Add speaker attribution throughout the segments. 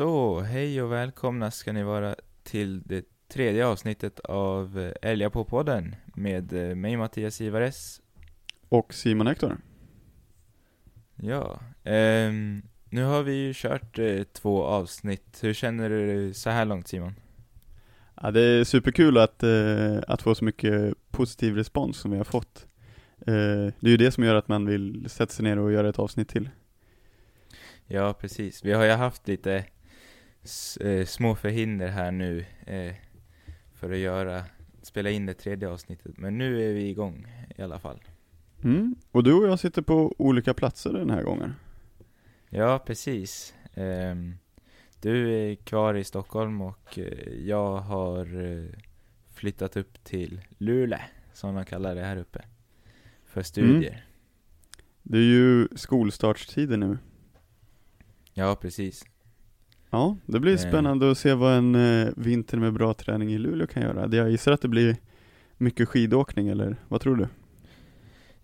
Speaker 1: Så, hej och välkomna ska ni vara till det tredje avsnittet av eh, Älga på podden med eh, mig Mattias Ivares.
Speaker 2: Och Simon Hector.
Speaker 1: Ja, ehm, nu har vi ju kört eh, två avsnitt. Hur känner du så här långt Simon?
Speaker 2: Ja, det är superkul att, eh, att få så mycket positiv respons som vi har fått. Eh, det är ju det som gör att man vill sätta sig ner och göra ett avsnitt till.
Speaker 1: Ja, precis. Vi har ju haft lite eh, små förhinder här nu eh, för att göra, spela in det tredje avsnittet. Men nu är vi igång i alla fall.
Speaker 2: Mm. Och du och jag sitter på olika platser den här gången.
Speaker 1: Ja, precis. Ehm, du är kvar i Stockholm och eh, jag har eh, flyttat upp till Luleå, som man kallar det här uppe, för studier.
Speaker 2: Det är ju skolstartstider nu.
Speaker 1: Ja, precis.
Speaker 2: Ja, det blir
Speaker 1: Eh.
Speaker 2: spännande att se vad en eh, vinter med bra träning i Luleå kan göra. Jag gissar att det blir mycket skidåkning, eller vad tror du?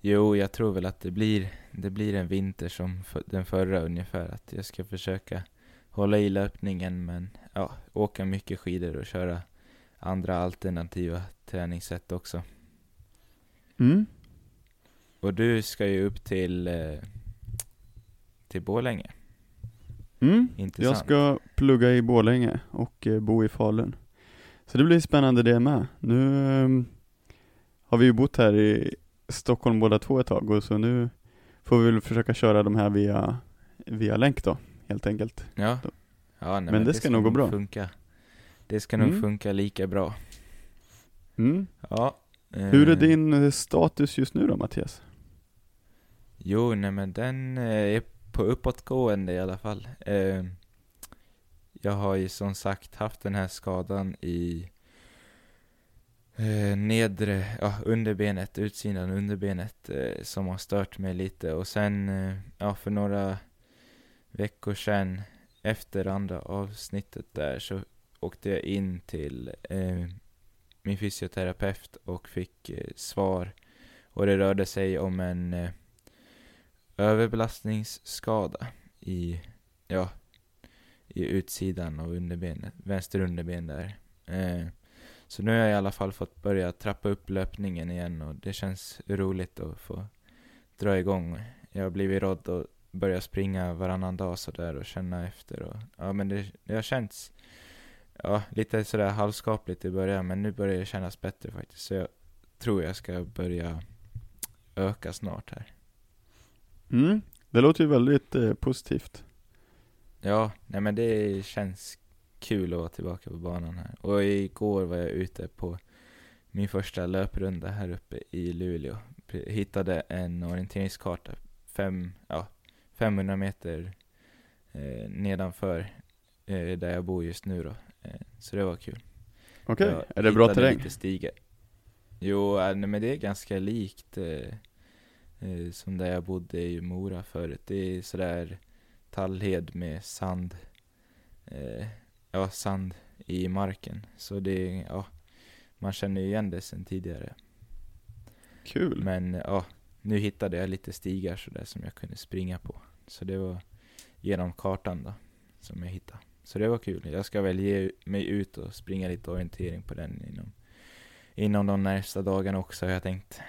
Speaker 1: Jo, jag tror väl att det blir, det blir en vinter som den förra ungefär, att jag ska försöka hålla i löpningen men ja, åka mycket skidor och köra andra alternativa träningssätt också.
Speaker 2: Mm.
Speaker 1: Och du ska ju upp till, eh, till Borlänge,
Speaker 2: Mm.
Speaker 1: inte
Speaker 2: Jag ska plugga i Borlänge och eh, bo i Falun. Så det blir spännande det med. Nu ehm, har vi ju bott här i Stockholm båda två ett tag och så nu får vi väl försöka köra de här via, via länk då, helt enkelt.
Speaker 1: Ja, ja nej,
Speaker 2: Men det ska nog gå bra.
Speaker 1: Funka. Det ska nog
Speaker 2: Mm.
Speaker 1: funka lika bra.
Speaker 2: Mm.
Speaker 1: Ja.
Speaker 2: Hur är
Speaker 1: eh,
Speaker 2: din eh, status just nu då Mattias?
Speaker 1: Jo, nej men den är på uppåtgående i alla fall. Eh, jag har ju som sagt haft den här skadan i eh, nedre, ja underbenet, utsidan underbenet eh, som har stört mig lite och sen, eh, ja för några veckor sedan efter andra avsnittet där så åkte jag in till eh, min fysioterapeut och fick eh, svar och det rörde sig om en eh, överbelastningsskada i, ja, i utsidan av underbenet, vänster underben där. Eh, så nu har jag i alla fall fått börja trappa upp löpningen igen och det känns roligt att få dra igång. Jag har blivit rådd att börja springa varannan dag sådär och känna efter och, ja men det, det har känts, ja lite sådär halvskapligt i början men nu börjar det kännas bättre faktiskt. Så jag tror jag ska börja öka snart här.
Speaker 2: Mm. Det låter ju väldigt eh, positivt.
Speaker 1: Ja, nej men det känns kul att vara tillbaka på banan här. Och igår var jag ute på min första löprunda här uppe i Luleå. Hittade en orienteringskarta, fem, ja, 500 meter eh, nedanför eh, där jag bor just nu då. Eh, så det var kul.
Speaker 2: Okej,
Speaker 1: Jag
Speaker 2: är det bra
Speaker 1: hittade
Speaker 2: terräng?
Speaker 1: Lite stigar. Jo, äh, nej, men det är ganska likt eh, eh, som där jag bodde i Mora förut. Det är sådär tallhed med sand, eh, ja sand i marken. Så det ja, man känner ju igen det sen tidigare.
Speaker 2: Kul.
Speaker 1: Men ja, nu hittade jag lite stigar sådär som jag kunde springa på. Så det var genom kartan då, som jag hittade. Så det var kul. Jag ska väl ge mig ut och springa lite orientering på den inom, inom de närmsta dagarna också har jag tänkt.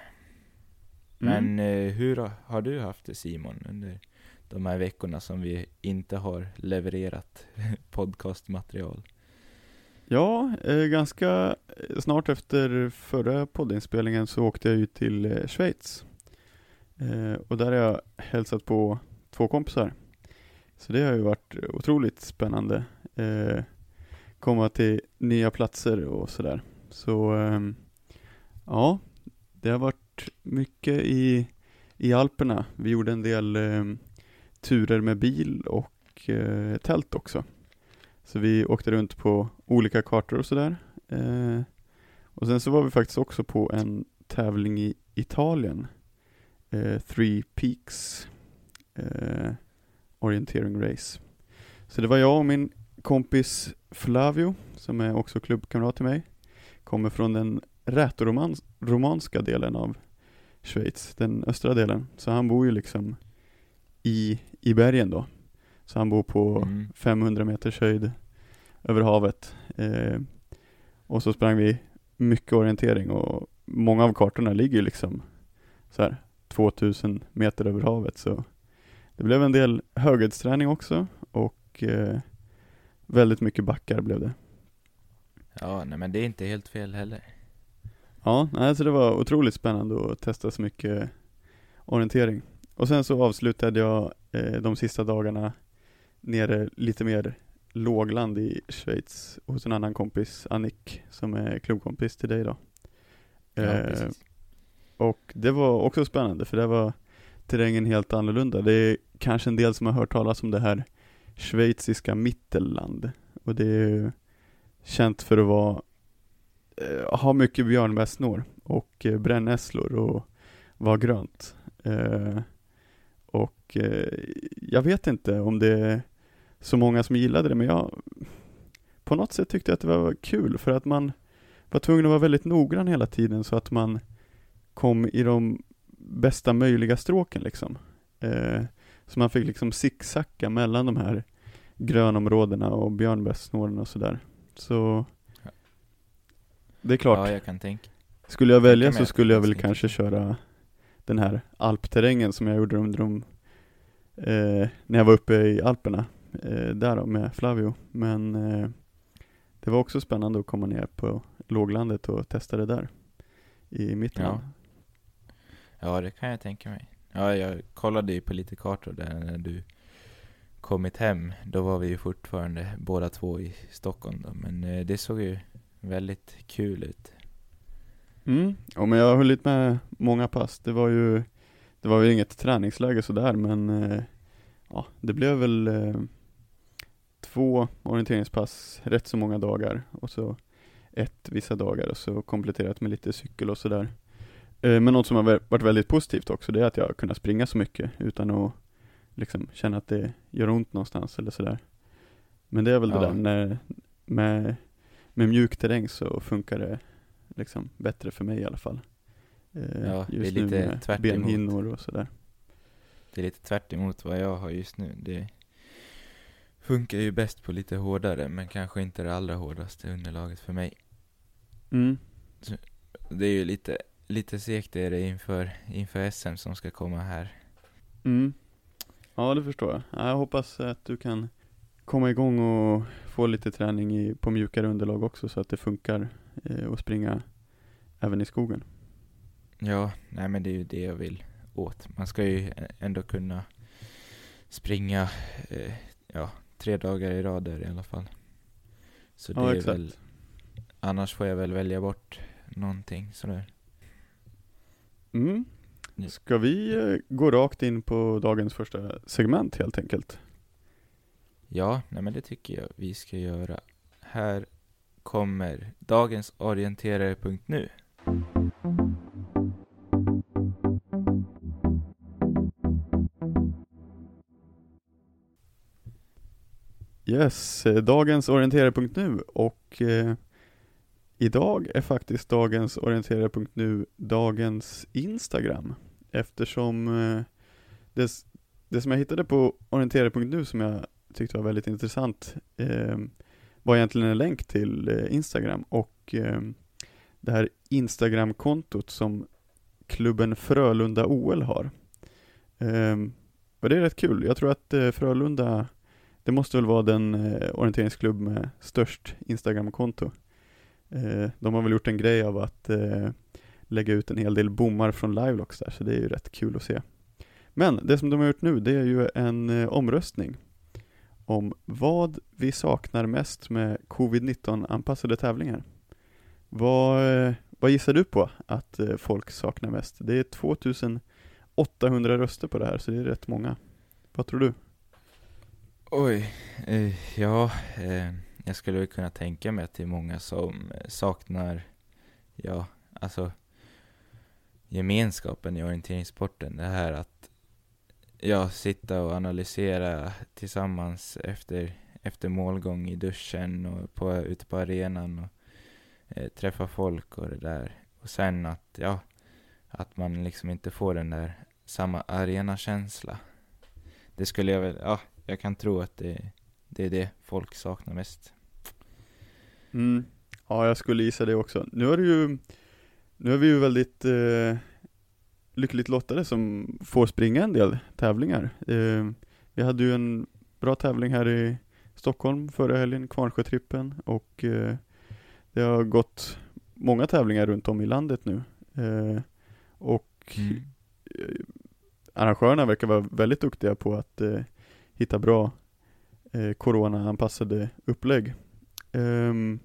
Speaker 2: Mm.
Speaker 1: Men eh, hur har, du haft det Simon under de här veckorna som vi inte har levererat podcastmaterial?
Speaker 2: Ja, eh, ganska eh, snart efter förra poddinspelningen så åkte jag ut till eh, Schweiz. Eh, och där har jag hälsat på två kompisar. Så det har ju varit otroligt spännande. Eh, komma till nya platser och sådär. Så ehm, ja, det har varit mycket i, i Alperna. Vi gjorde en del eh, turer med bil och eh, tält också. Så vi åkte runt på olika kartor och sådär. Eh, och sen så var vi faktiskt också på en tävling i Italien. Eh, Three Peaks eh, Orienteering Race. Så det var jag och min kompis Flavio, som är också klubbkamrat till mig. Kommer från den rätoromanska delen av Schweiz, den östra delen. Så han bor ju liksom i, i bergen då. Så han bor på
Speaker 1: Mm.
Speaker 2: 500 meters höjd över havet. Eh, och så sprang vi mycket orientering och många av kartorna ligger liksom så här 2000 meter över havet så det blev en del höghöjdsträning också och eh, väldigt mycket backar blev det.
Speaker 1: Ja, nej men det är inte helt fel heller.
Speaker 2: Ja, nej, så det var otroligt spännande att testa så mycket orientering. Och sen så avslutade jag eh, de sista dagarna nere lite mer lågland i Schweiz hos en annan kompis, Annick, som är klubbkompis till dig då.
Speaker 1: Ja,
Speaker 2: Eh, och det var också spännande för det var terrängen helt annorlunda. Det är kanske en del som har hört talas om det här schweiziska mittelland. Och det är ju känt för att vara, eh, ha mycket björnbärssnår och eh, brännässlor och vara grönt. Eh, och eh, jag vet inte om det är så många som gillade det, men jag på något sätt tyckte jag att det var kul för att man var tvungen att vara väldigt noggrann hela tiden så att man kom i de bästa möjliga stråken liksom. Eh, så man fick liksom zigzacka mellan de här grönområdena och björnbärssnåren och sådär. Så det är klart,
Speaker 1: Ja, jag kan tänka.
Speaker 2: skulle jag välja
Speaker 1: mig
Speaker 2: så skulle jag väl kanske köra den här alpterrängen som jag gjorde under de, eh, när jag var uppe i Alperna, eh, där då med Flavio. Men eh, det var också spännande att komma ner på låglandet och testa det där i Mittland.
Speaker 1: Ja, det kan jag tänka mig. Ja, jag kollade ju på lite kartor där när du kommit hem. Då var vi ju fortfarande båda två i Stockholm då. Men eh, det såg ju väldigt kul ut.
Speaker 2: Mm, ja, men jag har hållit med många pass. Det var ju, det var ju inget träningsläge sådär men eh, ja, det blev väl eh, två orienteringspass rätt så många dagar och så ett vissa dagar och så kompletterat med lite cykel och sådär. Eh, men något som har varit väldigt positivt också det är att jag har kunnat springa så mycket utan att liksom känna att det gör ont någonstans eller sådär. Men det är väl
Speaker 1: Ja.
Speaker 2: det där när, med, med mjuk terräng så funkar det liksom bättre för mig i alla fall. Eh,
Speaker 1: Ja, det är
Speaker 2: just
Speaker 1: lite
Speaker 2: nu med
Speaker 1: tvärt
Speaker 2: benhinnor och sådär.
Speaker 1: Det är lite tvärt vad jag har just nu. Det funkar ju bäst på lite hårdare, men kanske inte det allra hårdaste underlaget för mig.
Speaker 2: Mm.
Speaker 1: Det är ju lite, lite segt är det inför, inför SM som ska komma här.
Speaker 2: Mm. Ja, det förstår jag. Ja, Jag hoppas att du kan komma igång och få lite träning i, på mjukare underlag också så att det funkar eh, att springa även i skogen.
Speaker 1: Ja, nej men det är ju det jag vill åt. Man ska ju ändå kunna springa, eh, ja, tre dagar i rad i alla fall. Så det
Speaker 2: Ja,
Speaker 1: är
Speaker 2: exakt.
Speaker 1: väl, annars får jag väl välja bort någonting sådär.
Speaker 2: Mm. Ska vi eh, gå rakt in på dagens första segment helt enkelt?
Speaker 1: Ja, nej men det tycker jag vi ska göra. Här kommer dagens orienterare.nu.
Speaker 2: Yes, eh, dagens orienterare.nu och eh, idag är faktiskt dagens orienterare.nu dagens Instagram eftersom eh, det, det som jag hittade på orienterare.nu som jag tyckte var väldigt intressant eh, var egentligen en länk till eh, Instagram och eh, det här Instagram-kontot som klubben Frölunda OL har. Eh, och det är rätt kul. Jag tror att eh, Frölunda det måste väl vara den eh, orienteringsklubb med störst Instagram-konto. Eh, de har väl gjort en grej av att eh, lägga ut en hel del bommar från Livelocks där, så det är ju rätt kul att se. Men det som de har gjort nu, det är ju en eh, omröstning om vad vi saknar mest med covid-19 anpassade tävlingar. Vad, vad gissar du på att eh, folk saknar mest? Det är 2800 röster på det här, så det är rätt många. Vad tror du?
Speaker 1: Oj, eh, ja, eh, jag skulle kunna tänka mig att det är många som eh, saknar, ja, alltså gemenskapen i orienteringssporten. Det här att, ja, sitta och analysera tillsammans efter, efter målgång i duschen och på, ute på arenan och eh, träffa folk och det där. Och sen att, ja, att man liksom inte får den där samma arenakänsla. Det skulle jag väl, ja, jag kan tro att det, det är det folk saknar mest.
Speaker 2: Mm. Ja, jag skulle gissa det också. Nu är det ju, nu är vi ju väldigt eh, lyckligt lottade som får springa en del tävlingar. Eh, vi hade ju en bra tävling här i Stockholm förra helgen, Kvarnsjötrippen, och eh, det har gått många tävlingar runt om i landet nu. Eh, och
Speaker 1: Mm.
Speaker 2: eh, arrangörerna verkar vara väldigt duktiga på att eh, hitta bra eh, corona-anpassade upplägg. Ehm,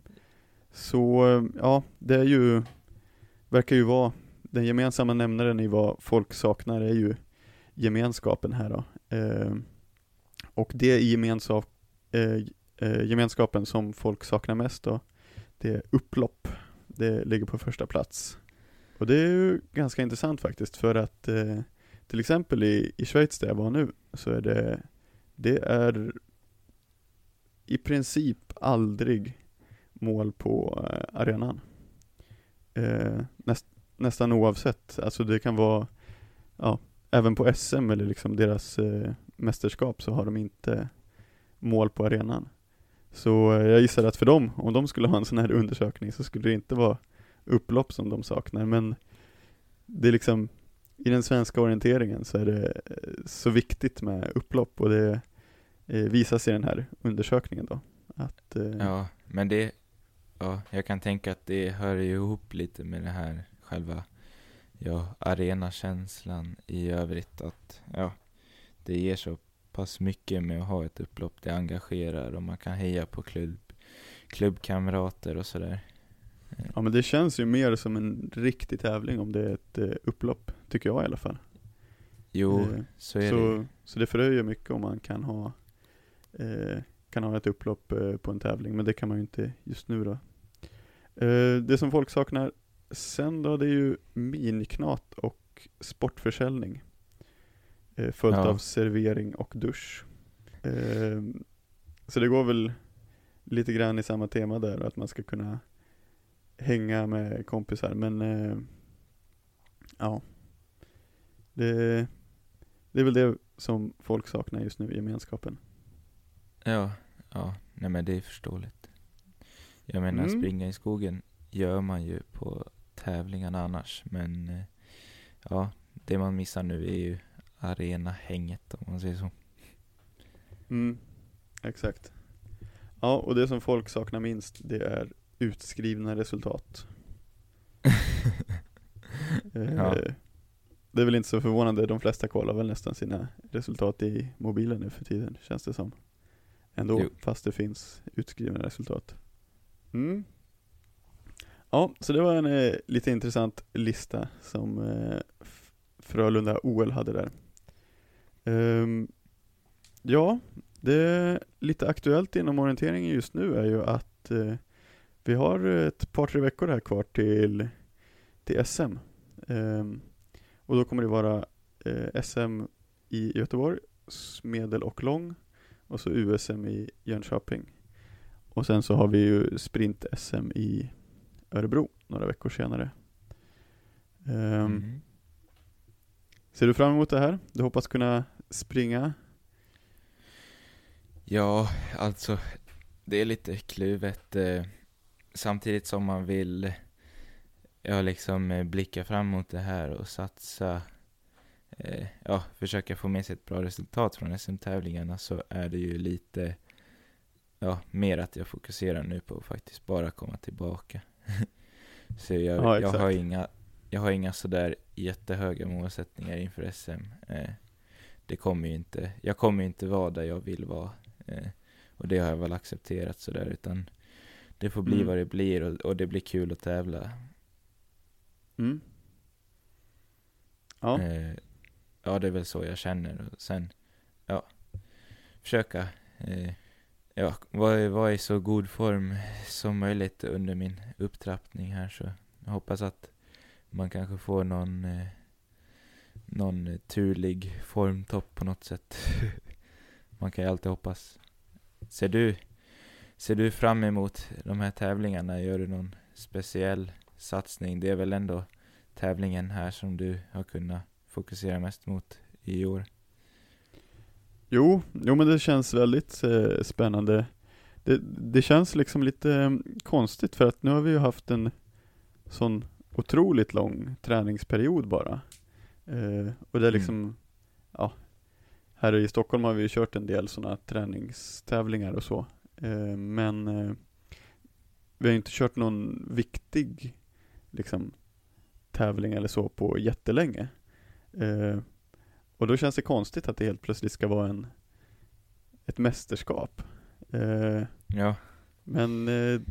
Speaker 2: så ja, det är ju, verkar ju vara, den gemensamma nämnaren i vad folk saknar är ju gemenskapen här då. Eh, och det i gemenskap, eh, eh, gemenskapen som folk saknar mest då, det är upplopp. Det ligger på första plats. Och det är ju ganska intressant faktiskt för att eh, till exempel i, i Schweiz där jag var nu så är det, det är i princip aldrig mål på eh, arenan. Eh, näst, nästan oavsett, alltså det kan vara, ja, även på SM eller liksom deras eh, mästerskap så har de inte mål på arenan. Så eh, jag gissar att för dem, om de skulle ha en sån här undersökning så skulle det inte vara upplopp som de saknar, men det är liksom i den svenska orienteringen så är det eh, så viktigt med upplopp och det eh, visas i den här undersökningen då. Att, eh,
Speaker 1: Ja, men det, ja, jag kan tänka att det hör ihop lite med det här själva, ja, arenakänslan i övrigt att, ja, det ger så pass mycket med att ha ett upplopp, det engagerar och man kan heja på klubb, klubbkamrater och sådär.
Speaker 2: Ja men det känns ju mer som en riktig tävling om det är ett eh, upplopp, tycker jag i alla fall.
Speaker 1: Jo,
Speaker 2: Eh,
Speaker 1: så är det
Speaker 2: så, så det förhöjer mycket om man kan ha eh, kan ha ett upplopp eh, på en tävling, men det kan man ju inte just nu då. Eh, det som folk saknar sen då, det är ju miniknat och sportförsäljning. Eh, följt
Speaker 1: Ja.
Speaker 2: av servering och dusch. Eh, så det går väl lite grann i samma tema där, att man ska kunna hänga med kompisar, men eh, ja. Det, det är väl det som folk saknar just nu, gemenskapen.
Speaker 1: Ja, ja, nej men det är förståeligt. Jag menar,
Speaker 2: Mm.
Speaker 1: springa i skogen gör man ju på tävlingarna annars, men eh, ja, det man missar nu är ju arenahänget om man säger så.
Speaker 2: Mm, exakt. Ja, och det som folk saknar minst, det är utskrivna resultat. Eh,
Speaker 1: Ja.
Speaker 2: Det är väl inte så förvånande, de flesta kollar väl nästan sina resultat i mobilen nu för tiden, känns det som. Ändå,
Speaker 1: Jo.
Speaker 2: fast det finns utskrivna resultat. Mm. Ja, så det var en eh, lite intressant lista som eh, Frölunda OL hade där. Um, ja, det är lite aktuellt inom orienteringen just nu är ju att eh, vi har ett par, tre veckor här kvar till, till SM. Um, ehm, och då kommer det vara eh, SM i Göteborg, medel och lång, och så USM i Jönköping. Och sen så har vi ju sprint-SM i Örebro några veckor senare. Ehm,
Speaker 1: Mm.
Speaker 2: Ser du fram emot det här? Du hoppas kunna springa?
Speaker 1: Ja, alltså det är lite kluvet. Eh, samtidigt som man vill ja, liksom eh, blicka fram mot det här och satsa, eh, ja, försöka få med sig ett bra resultat från SM-tävlingarna så är det ju lite, ja, mer att jag fokuserar nu på att faktiskt bara komma tillbaka. Så jag,
Speaker 2: Ja,
Speaker 1: jag har inga, jag har inga sådär jättehöga målsättningar inför SM. Eh, det kommer ju inte, jag kommer ju inte vara där jag vill vara. Eh, och det har jag väl accepterat sådär, utan det får bli
Speaker 2: Mm.
Speaker 1: vad det blir och, och det blir kul att tävla.
Speaker 2: Mm. Ja,
Speaker 1: Eh, ja, det är väl så jag känner. Och sen, ja, försöka eh, ja, vara, i- i så god form som möjligt under min upptrappning här. Så jag hoppas att man kanske får någon, eh, någon turlig formtopp på något sätt. man kan ju alltid hoppas. Ser du, ser du fram emot de här tävlingarna? Gör du någon speciell satsning? Det är väl ändå tävlingen här som du har kunnat fokusera mest mot i år?
Speaker 2: Jo, jo men det känns väldigt eh, spännande. Det, det känns liksom lite eh, konstigt för att nu har vi ju haft en sån otroligt lång träningsperiod bara. Eh, och det är
Speaker 1: Mm.
Speaker 2: liksom, ja, här i Stockholm har vi ju kört en del sådana träningstävlingar och så. Eh, men eh, vi har inte kört någon viktig liksom, tävling eller så på jättelänge. Och då känns det konstigt att det helt plötsligt ska vara en, ett mästerskap. Eh,
Speaker 1: Ja,
Speaker 2: men eh,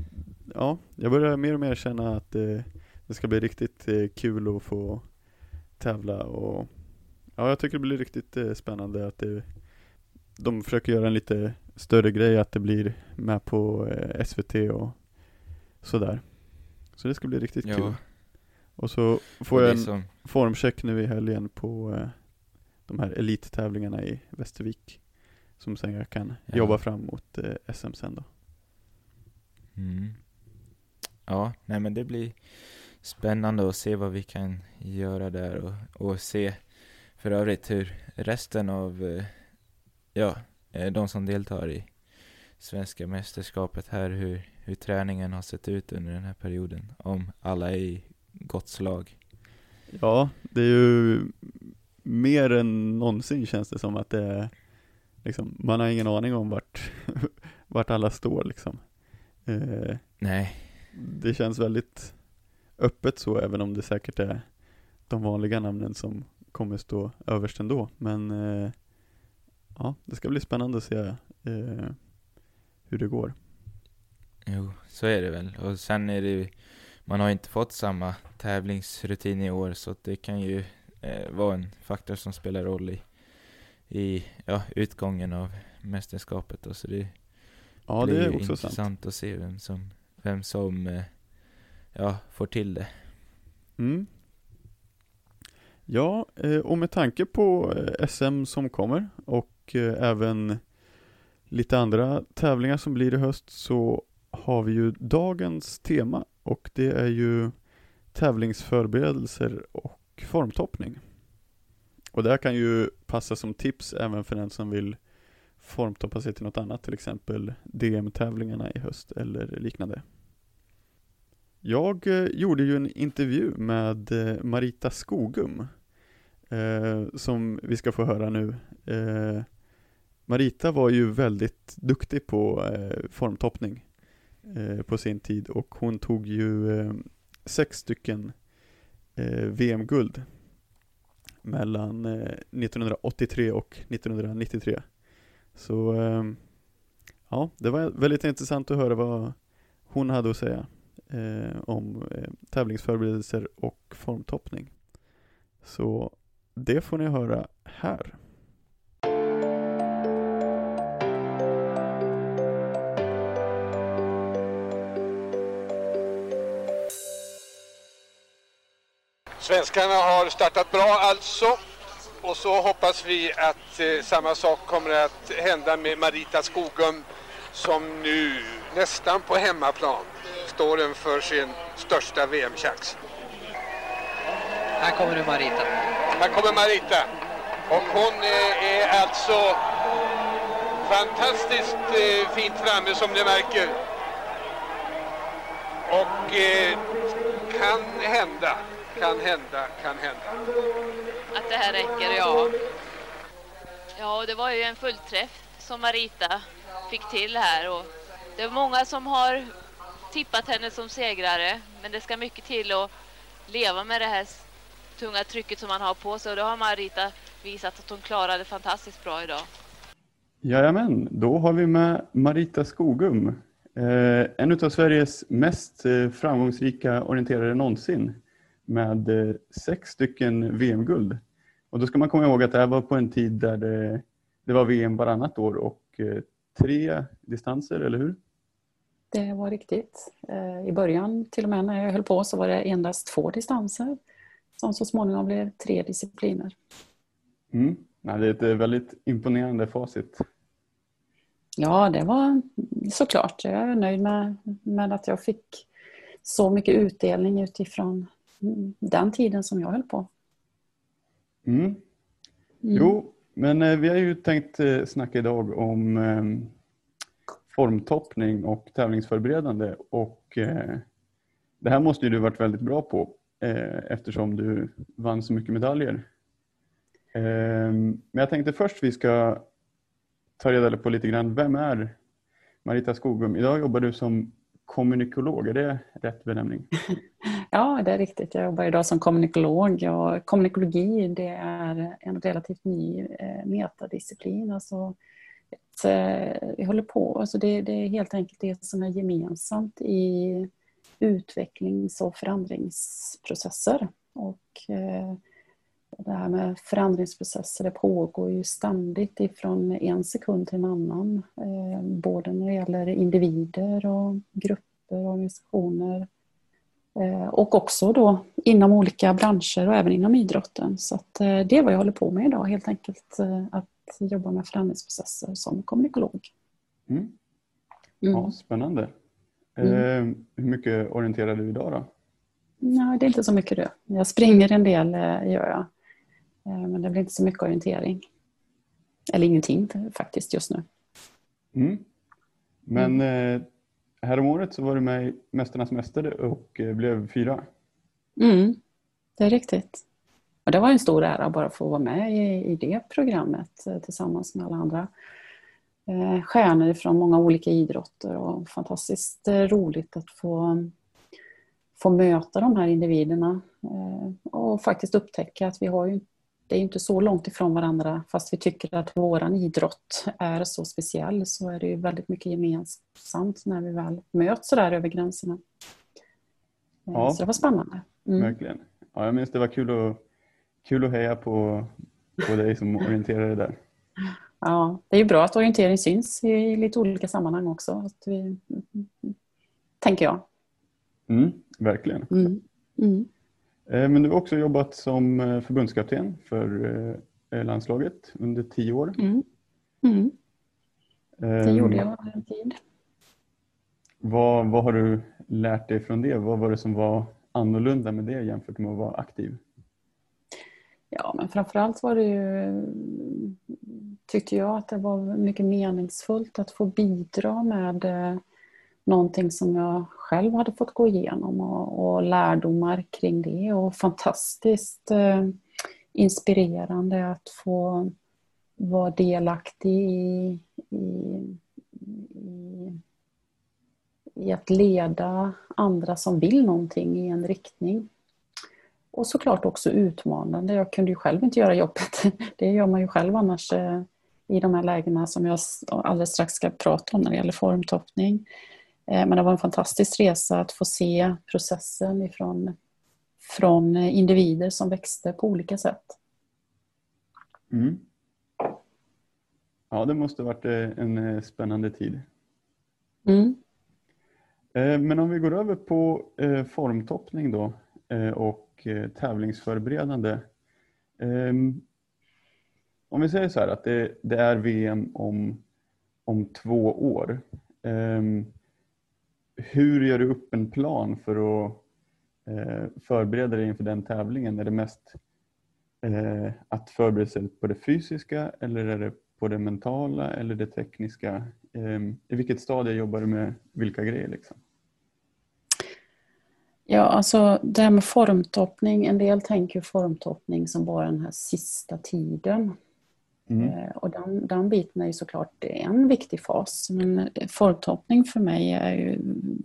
Speaker 2: ja, jag börjar mer och mer känna att eh, det ska bli riktigt eh, kul att få tävla och ja, jag tycker det blir riktigt eh, spännande att det, de försöker göra en lite större grej att det blir med på eh, SVT och sådär. Så det ska bli riktigt
Speaker 1: ja.
Speaker 2: kul. Och så
Speaker 1: och
Speaker 2: får
Speaker 1: det
Speaker 2: jag en
Speaker 1: som,
Speaker 2: formcheck nu i helgen på de här elittävlingarna i Västervik. Som sen jag kan
Speaker 1: Ja.
Speaker 2: jobba fram mot eh, SM sen då.
Speaker 1: mm. Ja, nej men det blir spännande att se vad vi kan göra där och, och se för övrigt hur resten av, eh, ja, eh, de som deltar i svenska mästerskapet här, hur, hur träningen har sett ut under den här perioden. Om alla är i gott slag.
Speaker 2: Ja, det är ju mer än någonsin känns det som att det är liksom, man har ingen aning om vart, vart alla står liksom. Eh,
Speaker 1: Nej,
Speaker 2: det känns väldigt öppet så, även om det säkert är de vanliga namnen som kommer stå överst ändå. Men eh, ja, det ska bli spännande att se eh, hur det går.
Speaker 1: Jo, så är det väl. Och sen är det ju, man har inte fått samma tävlingsrutin i år så det kan ju eh, vara en faktor som spelar roll i, i ja, utgången av mästerskapet. Och så det
Speaker 2: Ja,
Speaker 1: blir
Speaker 2: det är också sant.
Speaker 1: intressant att se vem som, vem som eh, ja, får till det.
Speaker 2: Mm. Ja, eh, och med tanke på SM som kommer och även lite andra tävlingar som blir i höst så har vi ju dagens tema och det är ju tävlingsförberedelser och formtoppning. Och det här kan ju passa som tips även för den som vill formtoppa sig till något annat, till exempel DM-tävlingarna i höst eller liknande. Jag eh, gjorde ju en intervju med eh, Marita Skogum eh, som vi ska få höra nu. Eh, Marita var ju väldigt duktig på eh, formtoppning eh, på sin tid och hon tog ju eh, sex stycken eh, VM-guld mellan eh, 1983 och 1993. Så eh, ja, det var väldigt intressant att höra vad hon hade att säga eh, om eh, tävlingsförberedelser och formtoppning. Så det får ni höra här.
Speaker 3: Svenskarna har startat bra alltså. Och så hoppas vi att eh, samma sak kommer att hända med Marita Skogum som nu nästan på hemmaplan står inför sin största VM-chans.
Speaker 4: Här kommer nu Marita.
Speaker 3: Här kommer Marita. Och hon eh, är alltså fantastiskt eh, fint framme som ni märker. Och eh, kan hända, kan hända, kan hända.
Speaker 5: Att det här räcker, ja. Ja, och det var ju en fullträff som Marita fick till här. Och det är många som har tippat henne som segrare. Men det ska mycket till att leva med det här tunga trycket som man har på sig. Och det har Marita visat att hon klarade fantastiskt bra idag.
Speaker 2: Jajamän, då har vi med Marita Skogum. Eh, en av Sveriges mest eh, framgångsrika orienterare någonsin med eh, sex stycken VM-guld. Och då ska man komma ihåg att det här var på en tid där det, det var VM varannat år och eh, tre distanser, eller hur?
Speaker 6: Det var riktigt. Eh, I början, till och med när jag höll på, så var det endast två distanser som så småningom blev tre discipliner.
Speaker 2: Mm. Ja, det är ett väldigt imponerande facit.
Speaker 6: Ja, det var såklart. Jag är nöjd med, med att jag fick så mycket utdelning utifrån den tiden som jag höll på.
Speaker 2: Mm.
Speaker 6: Mm.
Speaker 2: Jo, Men eh, vi har ju tänkt eh, snacka idag om eh, formtoppning och tävlingsförberedande och eh, det här måste ju du varit väldigt bra på eftersom du vann så mycket medaljer. Eh, men jag tänkte först vi ska ta reda på lite grann, vem är Marita Skogum? Idag jobbar du som kommunikolog, är det rätt benämning?
Speaker 6: Ja, det är riktigt. Jag jobbar idag som kommunikolog. Och kommunikologi det är en relativt ny eh, metadisciplin. Alltså ett, eh, vi håller på, alltså det, det är helt enkelt det som är gemensamt i utvecklings och förändringsprocesser. Och eh, det här med förändringsprocesser det pågår ju ständigt ifrån en sekund till en annan. Både när det gäller individer och grupper, organisationer och också då inom olika branscher och även inom idrotten. Så att det är vad jag håller på med idag helt enkelt. Att jobba med förändringsprocesser som kommunikolog.
Speaker 2: Mm. Mm. Ja, spännande. Mm. hur mycket orienterar du idag då?
Speaker 6: Nej, det är inte så mycket det. Jag springer en del, gör jag. Eh, men det blir inte så mycket orientering. Eller ingenting faktiskt just nu.
Speaker 2: Mm. Men mm. eh, häromåret så var du med i Mästarnas Mästare och eh, blev fyra.
Speaker 6: Mm, det är riktigt. Och det var en stor ära bara att få vara med i, i det programmet eh, tillsammans med alla andra eh, stjärnor från många olika idrotter och fantastiskt eh, roligt att få få möta de här individerna och faktiskt upptäcka att vi har ju det är inte så långt ifrån varandra fast vi tycker att våran idrott är så speciell så är det ju väldigt mycket gemensamt när vi väl möts där över gränserna. Eh, ja, så det var spännande.
Speaker 2: Mm. Verkligen. Ja, jag minns det var kul att, kul att heja på, på dig som orienterare där.
Speaker 6: Ja, det är ju bra att orientering syns i lite olika sammanhang också. Att vi, tänker jag.
Speaker 2: Mm, verkligen. Mm. Eh, men du har också jobbat som eh, förbundskapten för eh, landslaget under tio år. Mm. Mm.
Speaker 6: Det gjorde jag en tid.
Speaker 2: Vad, vad har du lärt dig från det? Vad var det som var annorlunda med det jämfört med att vara aktiv?
Speaker 6: Ja, men framförallt var det ju, tyckte jag att det var mycket meningsfullt att få bidra med någonting som jag själv hade fått gå igenom och, och lärdomar kring det och fantastiskt eh, inspirerande att få vara delaktig i, i, i, i att leda andra som vill någonting i en riktning. Och såklart också utmanande. Jag kunde ju själv inte göra jobbet. Det gör man ju själv annars eh, i de här lägena som jag alldeles strax ska prata om när det gäller formtoppning. Eh, men det var en fantastisk resa att få se processen ifrån, från individer som växte på olika sätt.
Speaker 2: Mm. Ja, det måste varit eh, en eh, spännande tid. Mm. Men om vi går över på formtoppning då och tävlingsförberedande. Ehm, om vi säger så här att det, det är VM om, om två år. Ehm, hur gör du upp en plan för att eh, förbereda dig inför den tävlingen? Är det mest eh, att förbereda sig på det fysiska eller är det på det mentala eller det tekniska? Ehm, I vilket stadie jobbar du med vilka grejer? Liksom?
Speaker 6: Ja, alltså det här med formtoppning. En del tänker formtoppning som bara den här sista tiden. Mm. Eh, och den, den biten är ju såklart en viktig fas. Men formtoppning för mig är ju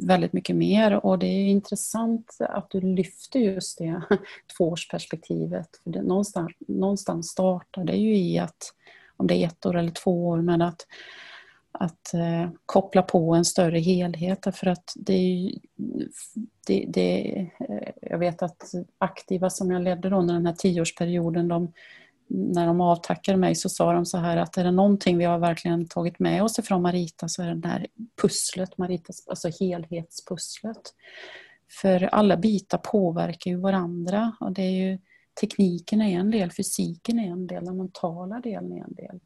Speaker 6: väldigt mycket mer och det är intressant att du lyfter just det tvåårsperspektivet. För det, någonstans, någonstans startar det ju i att, om det är ett år eller två år, men att, att eh, koppla på en större helhet. För att det är ju, det, det, eh, jag vet att aktiva som jag ledde då, under den här tioårsperioden, de när de avtackade mig så sa de så här att är det någonting vi har verkligen tagit med oss ifrån Marita så är det det här pusslet, Maritas, alltså helhetspusslet. För alla bitar påverkar ju varandra och det är ju tekniken är en del, fysiken är en del, den mentala delen är en del.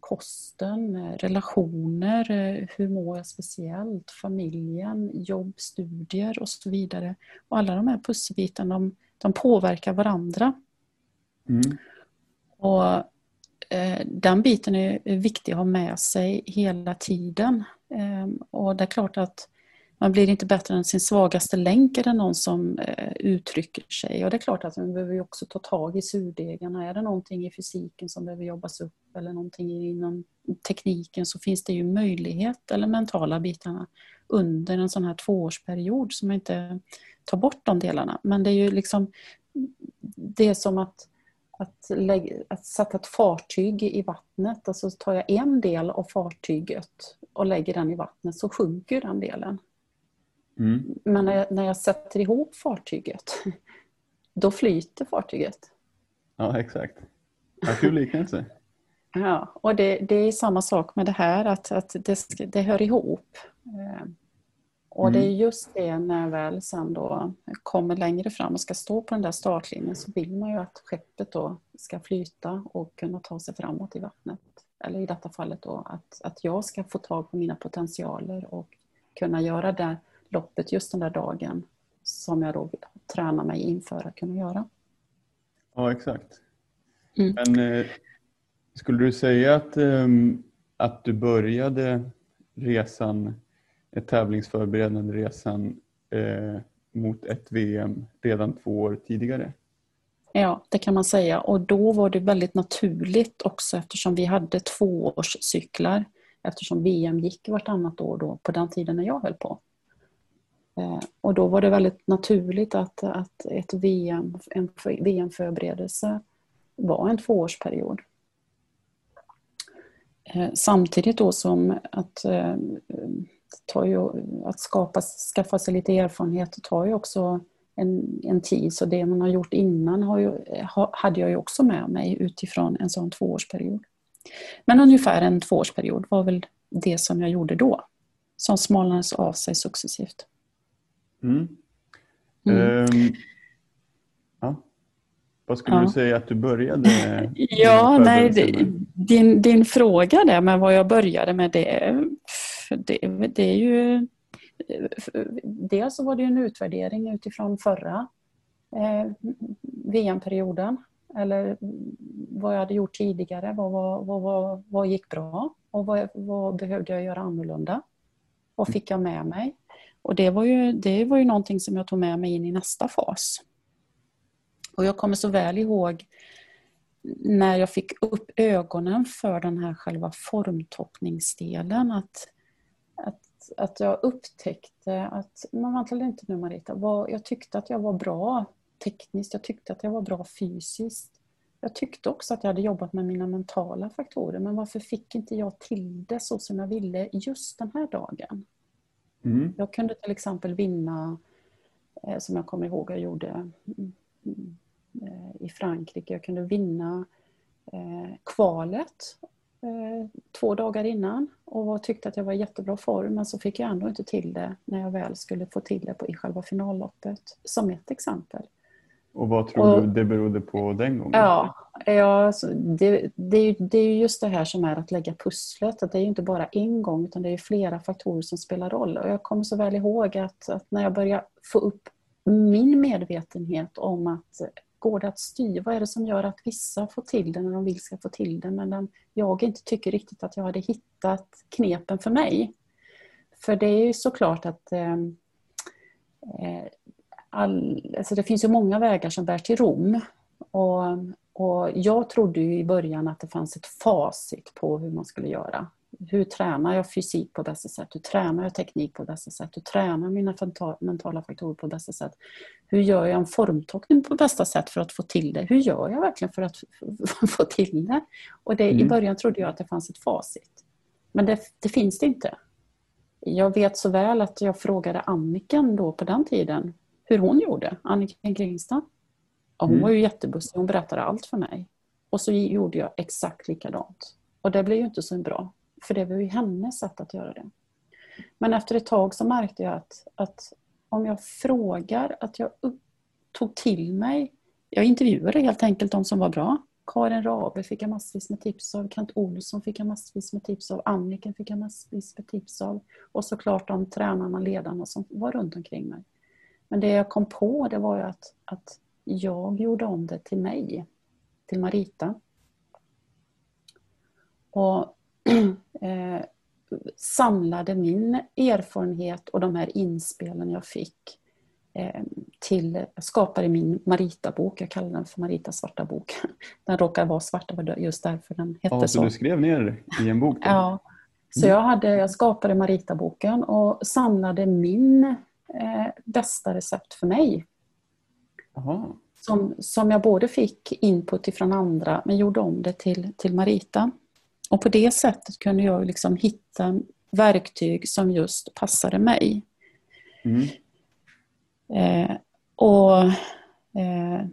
Speaker 6: Kosten, eh, relationer, eh, hur mår jag speciellt, familjen, jobb, studier och så vidare. Och alla de här pusselbitarna de, de påverkar varandra. Mm. Och eh, den biten är viktig att ha med sig hela tiden. Ehm, och det är klart att man blir inte bättre än sin svagaste länk är det någon som eh, uttrycker sig. Och det är klart att man behöver också ta tag i surdegarna. Är det någonting i fysiken som behöver jobbas upp eller någonting inom tekniken så finns det ju möjlighet, eller mentala bitarna, under en sån här tvåårsperiod som inte tar bort de delarna. Men det är ju liksom det är som att, att, lägga, att sätta ett fartyg i vattnet. Alltså tar jag en del av fartyget och lägger den i vattnet så sjunker den delen. Mm. Men när jag, när jag sätter ihop fartyget, då flyter fartyget.
Speaker 2: Ja, exakt. Ja, kul liknelse.
Speaker 6: ja, och det, det, är samma sak med det här, att, att det, det hör ihop. Och det är mm. just det när väl sen då kommer längre fram och ska stå på den där startlinjen så vill man ju att skeppet då ska flyta och kunna ta sig framåt i vattnet. Eller i detta fallet då att, att jag ska få tag på mina potentialer och kunna göra det loppet just den där dagen som jag då vill träna mig inför att kunna göra.
Speaker 2: Ja, exakt. Mm. Men eh, skulle du säga att, eh, att du började resan, tävlingsförberedande resan eh, mot ett VM redan två år tidigare?
Speaker 6: Ja, det kan man säga. Och då var det väldigt naturligt också eftersom vi hade tvåårscyklar. Eftersom VM gick vartannat år då på den tiden när jag höll på. Eh, och då var det väldigt naturligt att, att ett VM, en VM-förberedelse var en tvåårsperiod. Eh, samtidigt då som att, eh, tar ju, att skapa, skaffa sig lite erfarenhet tar ju också en, en tid. Så det man har gjort innan har ju, hade jag ju också med mig utifrån en sån tvåårsperiod. Men ungefär en tvåårsperiod var väl det som jag gjorde då. Som smalnades av sig successivt.
Speaker 2: Mm. Mm. Um, ja. Vad skulle ja. du säga att du började
Speaker 6: Ja, nej, din, din fråga där med vad jag började med det, det, det är ju Dels så var det en utvärdering utifrån förra eh, VM-perioden eller vad jag hade gjort tidigare, vad, vad, vad, vad, vad gick bra och vad, vad behövde jag göra annorlunda? Vad fick jag med mig? Och det var, ju, det var ju någonting som jag tog med mig in i nästa fas. Och jag kommer så väl ihåg när jag fick upp ögonen för den här själva formtoppningsdelen. Att, att, att jag upptäckte att, men vänta inte nu Marita, vad, jag tyckte att jag var bra tekniskt, jag tyckte att jag var bra fysiskt. Jag tyckte också att jag hade jobbat med mina mentala faktorer, men varför fick inte jag till det så som jag ville just den här dagen? Mm. Jag kunde till exempel vinna, eh, som jag kommer ihåg jag gjorde mm, eh, i Frankrike, jag kunde vinna eh, kvalet två dagar innan och tyckte att jag var i jättebra form men så fick jag ändå inte till det när jag väl skulle få till det på, i själva finalloppet, som ett exempel.
Speaker 2: Och vad tror och, du det berodde på den gången?
Speaker 6: Ja, ja det, det, är, det är just det här som är att lägga pusslet. Att det är inte bara en gång utan det är flera faktorer som spelar roll. Och jag kommer så väl ihåg att, att när jag började få upp min medvetenhet om att går det att styra? Vad är det som gör att vissa får till det när de vill ska få till det medan jag inte tycker riktigt att jag hade hittat knepen för mig? För det är ju såklart att ehm, eh, all, alltså det finns ju många vägar som bär till Rom. Och, och jag trodde ju i början att det fanns ett facit på hur man skulle göra. Hur tränar jag fysik på bästa sätt? Hur tränar jag teknik på bästa sätt? Hur tränar jag mina mentala faktorer på bästa sätt? Hur gör jag en formtockning på bästa sätt för att få till det? Hur gör jag verkligen för att få till det? Och det, mm. i början trodde jag att det fanns ett facit. Men det, det finns det inte. Jag vet så väl att jag frågade Anniken då på den tiden hur hon gjorde, Annika Kringstad. Och hon mm. var ju jättebussig, hon berättade allt för mig. Och så gjorde jag exakt likadant. Och det blev ju inte så bra, för det var ju hennes sätt att göra det. Men efter ett tag så märkte jag att, att om jag frågar, att jag tog till mig, jag intervjuade helt enkelt de som var bra. Karin Rabe fick jag massvis med tips av, Kent Olsson fick jag massvis med tips av, Anniken fick jag massvis med tips av och såklart de tränarna, ledarna som var runt omkring mig. Men det jag kom på det var ju att, att jag gjorde om det till mig, till Marita. och eh, samlade min erfarenhet och de här inspelen jag fick eh, till, jag skapade min Marita-bok, jag kallar den för Marita svarta bok. Den råkar vara svart, det var just därför den hette
Speaker 2: Ja,
Speaker 6: så.
Speaker 2: så du skrev ner i en bok? Då?
Speaker 6: Ja, så jag, hade, jag skapade Marita-boken och samlade min eh, bästa recept för mig. Som, som jag både fick input ifrån andra men gjorde om det till, till Marita. Och på det sättet kunde jag liksom hitta verktyg som just passade mig.
Speaker 2: Mm.
Speaker 6: Eh, och eh,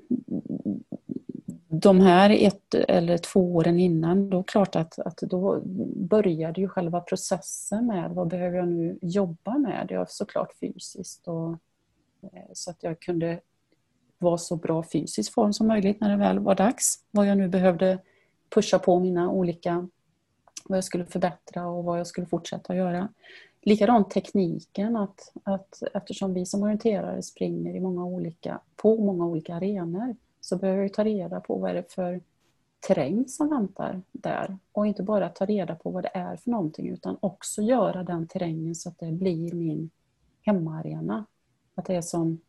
Speaker 6: de här ett eller två åren innan, då klart att, att då började ju själva processen med vad behöver jag nu jobba med? Det är såklart fysiskt och, eh, så att jag kunde vara så bra fysisk form som möjligt när det väl var dags. Vad jag nu behövde pusha på mina olika, vad jag skulle förbättra och vad jag skulle fortsätta göra. Likadant tekniken, att, att eftersom vi som orienterare springer i många olika, på många olika arenor så behöver vi ta reda på vad är det för terräng som väntar där. Och inte bara ta reda på vad det är för någonting utan också göra den terrängen så att det blir min hemmaarena. Att det är som,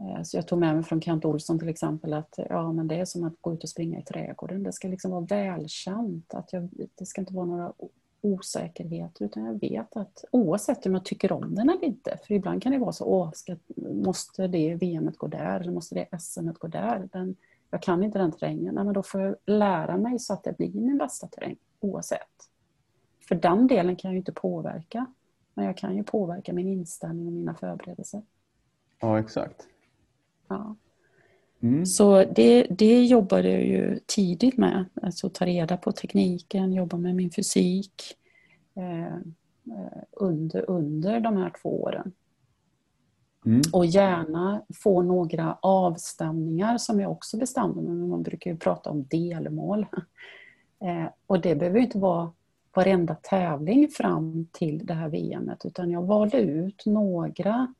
Speaker 6: Eh, så jag tog med mig från Kent Olsson till exempel, att ja, men det är som att gå ut och springa i trädgården. Det ska liksom vara välkänt. Att jag, det ska inte vara några osäkerheter utan jag vet att oavsett om jag tycker om den eller inte, för ibland kan det vara så, åh, ska, måste det VM gå där eller måste det SM gå där? Den, jag kan inte den terrängen, Nej, men då får jag lära mig så att det blir min bästa terräng oavsett. För den delen kan jag ju inte påverka, men jag kan ju påverka min inställning och mina förberedelser.
Speaker 2: Ja, exakt.
Speaker 6: Ja.
Speaker 2: Mm.
Speaker 6: Så det, det jobbade jag ju tidigt med. Alltså ta reda på tekniken, jobba med min fysik eh, under, under de här två åren.
Speaker 2: Mm.
Speaker 6: Och gärna få några avstämningar som jag också bestämde mig Man brukar ju prata om delmål. Eh, och det behöver inte vara varenda tävling fram till det här VMet utan jag valde ut några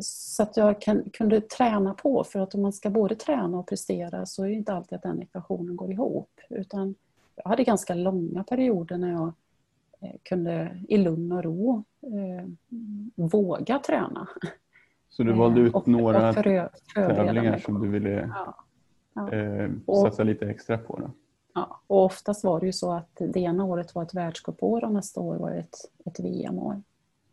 Speaker 6: så att jag kan, kunde träna på. För att om man ska både träna och prestera så är det inte alltid att den ekvationen går ihop. Utan jag hade ganska långa perioder när jag eh, kunde i lugn och ro eh, våga träna.
Speaker 2: Så du valde ut
Speaker 6: och,
Speaker 2: några
Speaker 6: och förö,
Speaker 2: tävlingar som du ville
Speaker 6: ja, ja.
Speaker 2: eh,
Speaker 6: Och-
Speaker 2: satsa lite extra på? Då?
Speaker 6: Ja, och oftast var det ju så att det ena året var ett världscupår och nästa år var ett, ett VM-år.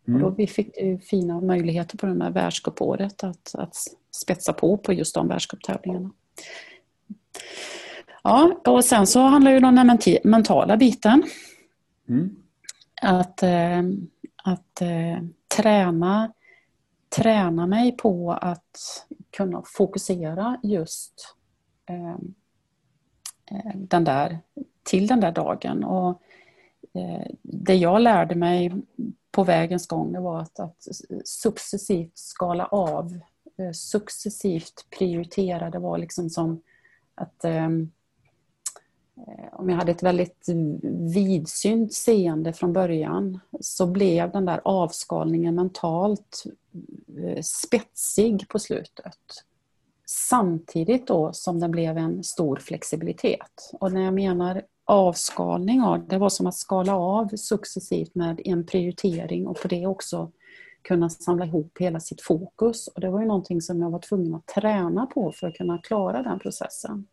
Speaker 2: Mm.
Speaker 6: Och då vi fick ju fina möjligheter på det här världscupåret att, att spetsa på på just de världscuptävlingarna. Ja, och sen så handlar ju den här mentala biten.
Speaker 2: Mm.
Speaker 6: Att, eh, att eh, träna, träna mig på att kunna fokusera just eh, den där, till den där dagen. Och, det jag lärde mig på vägens gång det var att, att successivt skala av, eh, successivt prioritera. Det var liksom som att ehm, eh, om jag hade ett väldigt vidsynt seende från början så blev den där avskalningen mentalt eh, spetsig på slutet. Samtidigt då som det blev en stor flexibilitet. Och när jag menar avskalning, ja, det var som att skala av successivt med en prioritering och på det också kunna samla ihop hela sitt fokus. Och det var ju någonting som jag var tvungen att träna på för att kunna klara den processen.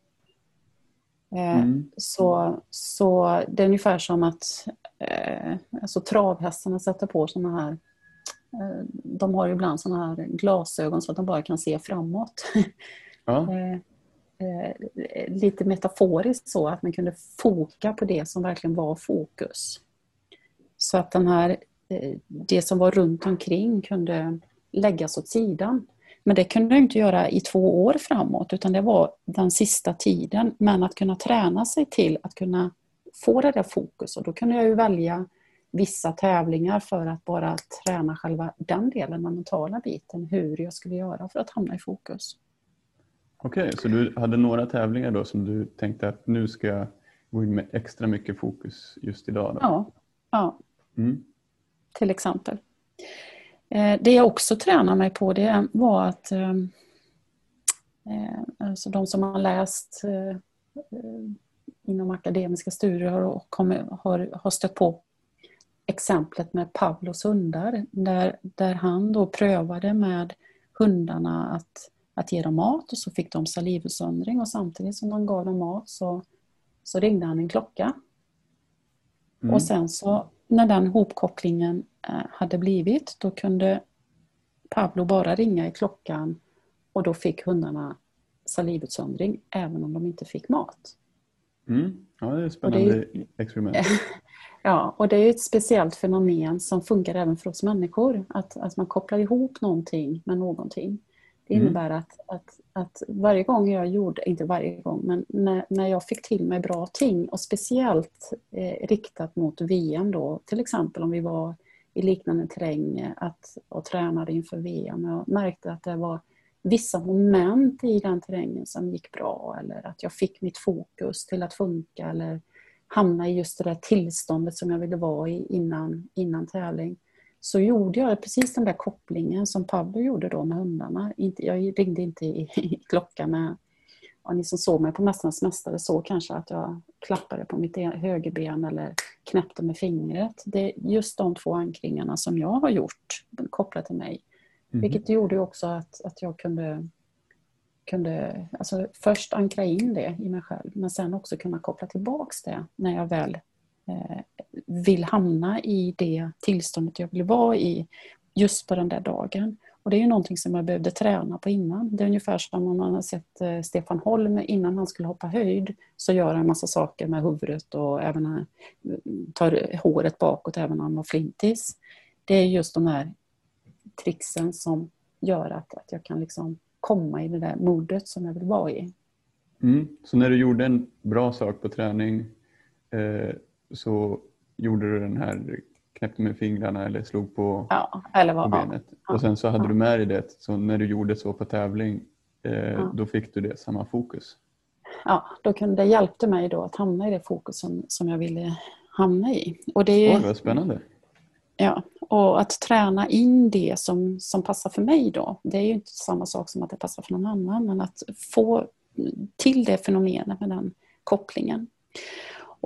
Speaker 6: Eh,
Speaker 2: Mm.
Speaker 6: Så, så det är ungefär som att eh, alltså travhästarna sätter på såna här eh, de har ju ibland såna här glasögon så att de bara kan se framåt.
Speaker 2: Ja.
Speaker 6: Eh, lite metaforiskt så att man kunde foka på det som verkligen var fokus. Så att den här, eh, det som var runt omkring kunde läggas åt sidan. Men det kunde jag inte göra i två år framåt utan det var den sista tiden. Men att kunna träna sig till att kunna få det där fokus och då kunde jag ju välja vissa tävlingar för att bara träna själva den delen, den mentala biten, hur jag skulle göra för att hamna i fokus.
Speaker 2: Okej, så du hade några tävlingar då som du tänkte att nu ska jag gå in med extra mycket fokus just idag? Då?
Speaker 6: Ja, ja
Speaker 2: Mm.
Speaker 6: till exempel. Eh, Det jag också tränade mig på det var att eh, eh, alltså de som har läst inom akademiska studier har, har, har stött på exemplet med Pavlos hundar där, där han då prövade med hundarna att, att ge dem mat och så fick de salivutsöndring och samtidigt som de gav dem mat så, så ringde han en klocka. Mm. Och sen så när den hopkopplingen eh, hade blivit då kunde Pablo bara ringa i klockan och då fick hundarna salivutsöndring även om de inte fick mat.
Speaker 2: Mm. Ja, det är ett spännande är, experiment.
Speaker 6: ja, och det är ett speciellt fenomen som funkar även för oss människor. Att, att man kopplar ihop någonting med någonting. Det mm. innebär mm. att, att, att varje gång jag gjorde, inte varje gång, men när, när jag fick till mig bra ting och speciellt eh, riktat mot VM då, till exempel om vi var i liknande terräng att, och tränade inför VM. Jag märkte att det var vissa moment i den terrängen som gick bra eller att jag fick mitt fokus till att funka eller hamna i just det där tillståndet som jag ville vara i innan, innan tävling. Så gjorde jag precis den där kopplingen som Pablo gjorde då med hundarna. jag ringde inte i, klockan med ja, ni som såg mig på Mästarnas Mästare såg kanske att jag klappade på mitt e- högerben eller knäppte med fingret. Det är just de två ankringarna som jag har gjort kopplat till mig. Mm. Vilket gjorde också att, att jag kunde, kunde alltså först ankra in det i mig själv men sen också kunna koppla tillbaks det när jag väl Eh, vill hamna i det tillståndet jag vill vara i just på den där dagen. Och det är ju någonting som jag behövde träna på innan. Det är ungefär som om man har sett eh, Stefan Holm innan han skulle hoppa höjd så gör han en massa saker med huvudet och även eh, tar håret bakåt även när han var flintis. Det är just de här trixen som gör att, att jag kan liksom komma i det där modet som jag vill vara i.
Speaker 2: Mm. Så när du gjorde en bra sak på träning eh, så gjorde du den här knäppte med fingrarna eller slog på,
Speaker 6: ja, eller vad,
Speaker 2: på benet. Ja, och sen så hade ja. du med dig det, så när du gjorde så på tävling eh, då fick du det samma fokus.
Speaker 6: Ja, då kunde det hjälpte mig då att hamna i det fokus som, som jag ville hamna i. Och det
Speaker 2: Oj, vad spännande.
Speaker 6: Ja, och att träna in det som, som passar för mig då, det är ju inte samma sak som att det passar för någon annan, men att få till det fenomenet med den kopplingen.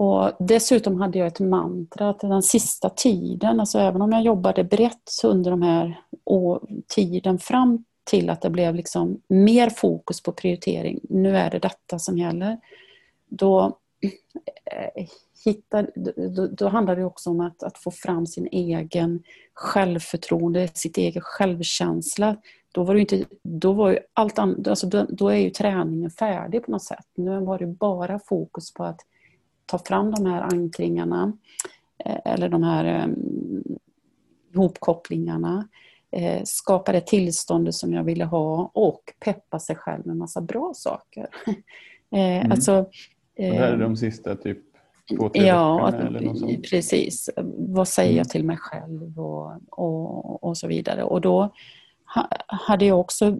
Speaker 6: Och dessutom hade jag ett mantra att den sista tiden, alltså även om jag jobbade brett under de här år, tiden fram till att det blev liksom mer fokus på prioritering, nu är det detta som gäller, då eh, hittar, då, då, handlar det också om att, att, få fram sin egen självförtroende, sitt egen självkänsla. Då var det inte, då var ju allt annat, alltså då, då, är ju träningen färdig på något sätt. Nu var det bara fokus på att ta fram de här ankringarna eh, eller de här um, ihopkopplingarna eh, skapa det tillståndet som jag ville ha och peppa sig själv med massa bra saker.
Speaker 2: eh, mm. alltså, eh, det här är de sista typ två, tre
Speaker 6: ja, eller något sånt. precis. Vad säger mm. jag till mig själv och, och, och så vidare. Och då hade jag också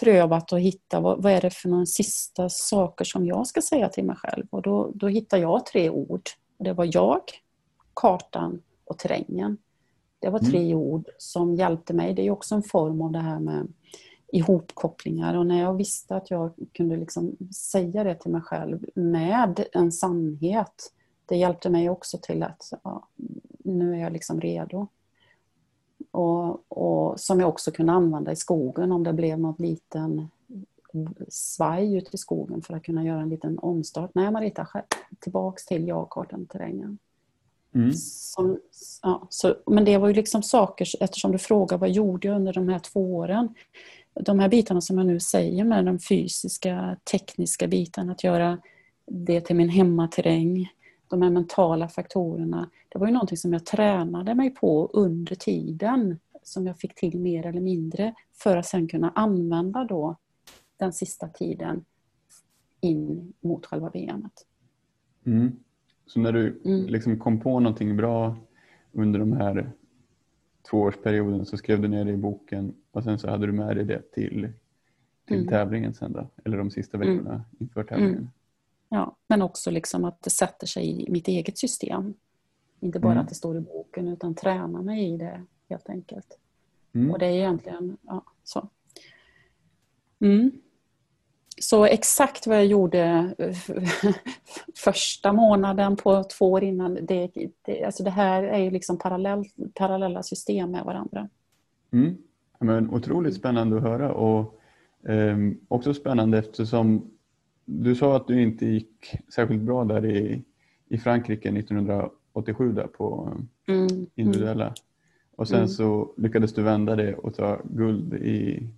Speaker 6: prövat att hitta vad, vad är det för några sista saker som jag ska säga till mig själv. Och då, då hittade jag tre ord. Det var jag, kartan och terrängen. Det var tre mm. ord som hjälpte mig. Det är också en form av det här med ihopkopplingar och när jag visste att jag kunde liksom säga det till mig själv med en sannhet, det hjälpte mig också till att ja, nu är jag liksom redo. Och, och, som jag också kunde använda i skogen om det blev något liten svaj ute i skogen för att kunna göra en liten omstart. Nej Marita, tillbaks till jag-kartan, terrängen. Mm. Som, ja, så, men det var ju liksom saker, eftersom du frågar vad gjorde jag under de här två åren? De här bitarna som jag nu säger med de fysiska, tekniska bitarna, att göra det till min hemmaterräng, de här mentala faktorerna. Det var ju någonting som jag tränade mig på under tiden som jag fick till mer eller mindre för att sen kunna använda då den sista tiden in mot själva VMet.
Speaker 2: Mm. Så när du mm. liksom kom på någonting bra under de här tvåårsperioden så skrev du ner det i boken och sen så hade du med dig det till, till mm. tävlingen sen då? Eller de sista mm. veckorna inför tävlingen?
Speaker 6: Ja, men också liksom att det sätter sig i mitt eget system. Inte bara mm. att det står i boken utan träna mig i det helt enkelt. Mm. Och det är egentligen ja, så. Mm. så exakt vad jag gjorde första månaden på två år innan, det, det, alltså det här är ju liksom parallell, parallella system med varandra.
Speaker 2: Mm. Men otroligt spännande att höra och eh, också spännande eftersom du sa att du inte gick särskilt bra där i, i Frankrike 1987 där på mm. individuella. Mm. Och sen mm. så lyckades du vända det och ta guld i,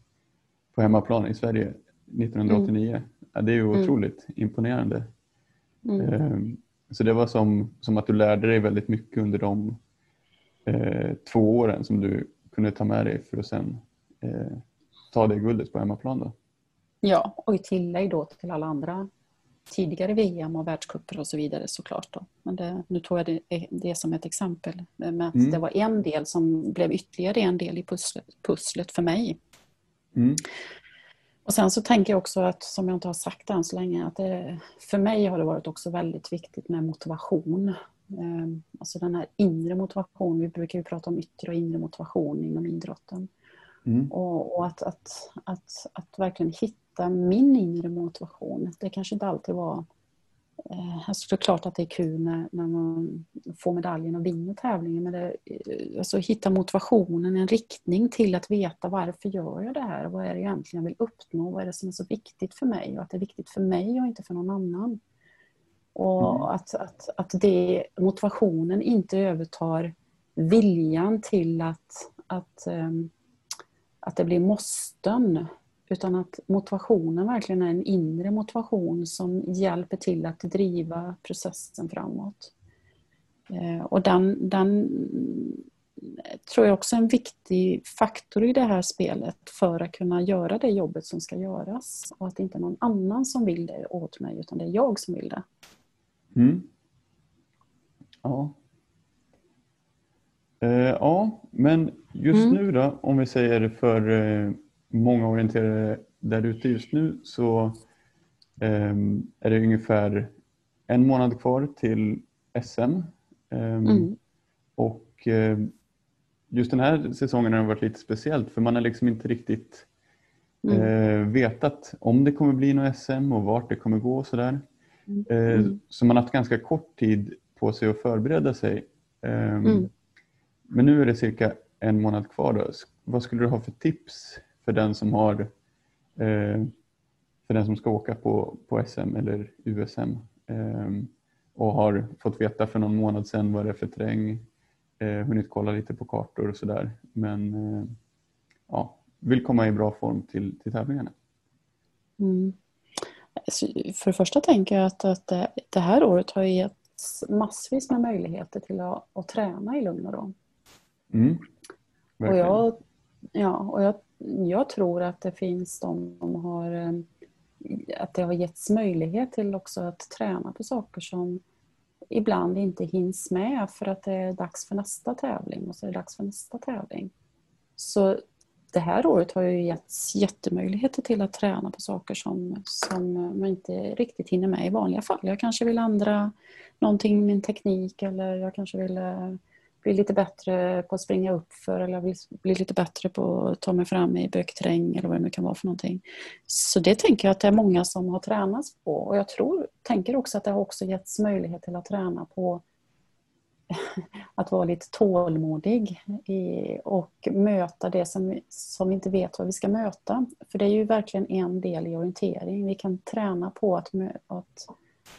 Speaker 2: på hemmaplan i Sverige 1989. Mm. Ja, det är ju mm. otroligt imponerande. Eh, så det var som, som att du lärde dig väldigt mycket under de eh, två åren som du kunde ta med dig för att sen eh, ta det guldet på hemmaplan. Då.
Speaker 6: Ja, och i tillägg då till alla andra tidigare VM och världscuper och så vidare såklart. Då. Men det, nu tog jag det, det som ett exempel. Att mm. det var en del som blev ytterligare en del i pusslet, pusslet för mig. Mm. Och sen så tänker jag också att, som jag inte har sagt än så länge, att det, för mig har det varit också väldigt viktigt med motivation. Ehm, alltså den här inre motivation, vi brukar ju prata om yttre och inre motivation inom idrotten. Mm. Och, och, att, att, att, att verkligen hitta min inre motivation. Det kanske inte alltid var... Eh, alltså det är klart att det är kul när, när man får medaljen och vinner tävlingen men det, eh, alltså hitta motivationen, en riktning till att veta varför gör jag det här? Vad är det egentligen jag vill uppnå? Vad är det som är så viktigt för mig? Och att det är viktigt för mig och inte för någon annan. Och mm. att, att, att det, motivationen inte övertar viljan till att, att um, att det blir måsten. Utan att motivationen verkligen är en inre motivation som hjälper till att driva processen framåt. Eh, och den, den tror jag också är en viktig faktor i det här spelet för att kunna göra det jobbet som ska göras. Och att det inte är någon annan som vill det åt mig utan det är jag som vill det. Mm.
Speaker 2: Ja, Eh, ja, men just mm. nu då, om vi säger för eh, många orienterade där ute just nu så eh, är det ungefär en månad kvar till SM. Ehm, mm. Och eh, just den här säsongen har varit lite speciellt för man har liksom inte riktigt mm. Eh, vetat om det kommer bli något SM och vart det kommer gå och sådär. Mm. Eh, mm. Så man har haft ganska kort tid på sig att förbereda sig. Ehm, mm. Men nu är det cirka en månad kvar. Då. Vad skulle du ha för tips för den som har eh, för den som ska åka på, på SM eller USM eh, och har fått veta för någon månad sedan vad det är för terräng, eh, hunnit kolla lite på kartor och sådär men eh, ja, vill komma i bra form till, till tävlingarna.
Speaker 6: Mm. För det första tänker jag att, att det, det här året har gett massvis med möjligheter till att, att träna i lugn och ro. Mm. Och, jag, ja, och jag, jag tror att det finns de som har eh, att det har getts möjlighet till också att träna på saker som ibland inte hinns med för att det är dags för nästa tävling och så är det dags för nästa tävling. Så det här året har ju getts jättemöjligheter till att träna på saker som, som man inte riktigt hinner med i vanliga fall. Jag kanske vill ändra någonting i min teknik eller jag kanske vill eh, bli lite bättre på att springa upp för eller vill bli lite bättre på att ta mig fram i bökterräng eller vad det nu kan vara för någonting. Så det tänker jag att det är många som har tränats på och jag tror, tänker också att det har också getts möjlighet till att träna på att vara lite tålmodig i, och möta det som, som vi inte vet vad vi ska möta. För det är ju verkligen en del i orientering. Vi kan träna på att, att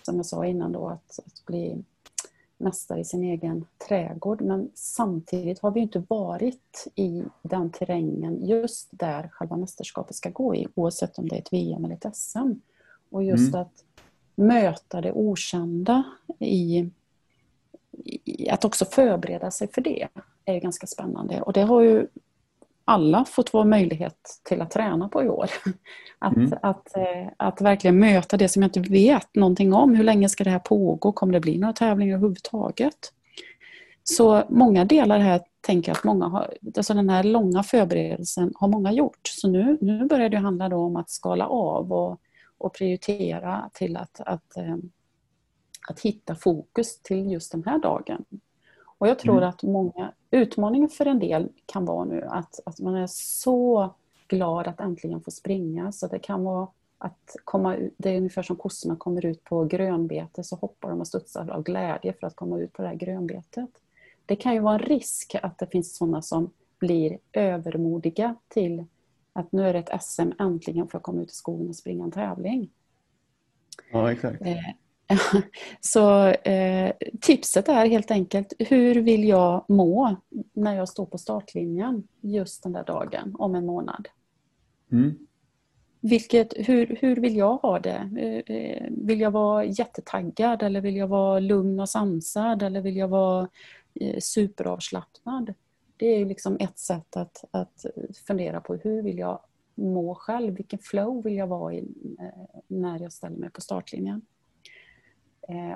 Speaker 6: som jag sa innan då, att, att bli mästare i sin egen trädgård men samtidigt har vi inte varit i den terrängen just där själva mästerskapet ska gå i oavsett om det är ett VM eller ett SM. Och just mm. att möta det okända i, i, att också förbereda sig för det är ganska spännande och det har ju alla fått vara möjlighet till att träna på i år. Att, mm. att, eh, att verkligen möta det som jag inte vet någonting om. Hur länge ska det här pågå? Kommer det bli några tävlingar överhuvudtaget? Så många delar här tänker jag att många har, alltså den här långa förberedelsen har många gjort. Så nu, nu börjar det handla om att skala av och, och prioritera till att, att, eh, att hitta fokus till just den här dagen. Och jag tror mm. att många, utmaningen för en del kan vara nu att, att man är så glad att äntligen få springa. Så det kan vara att komma ut, det är ungefär som kossorna kommer ut på grönbete så hoppar de och studsar av glädje för att komma ut på det här grönbetet. Det kan ju vara en risk att det finns sådana som blir övermodiga till att nu är det ett SM, äntligen får jag komma ut i skogen och springa en tävling.
Speaker 2: Ja, exakt.
Speaker 6: Så eh, tipset är helt enkelt, hur vill jag må när jag står på startlinjen just den där dagen om en månad?
Speaker 2: Mm.
Speaker 6: Vilket, hur, hur vill jag ha det? Eh, eh, vill jag vara jättetaggad eller vill jag vara lugn och sansad eller vill jag vara eh, superavslappnad? Det är liksom ett sätt att, att fundera på hur vill jag må själv? Vilken flow vill jag vara i när jag ställer mig på startlinjen?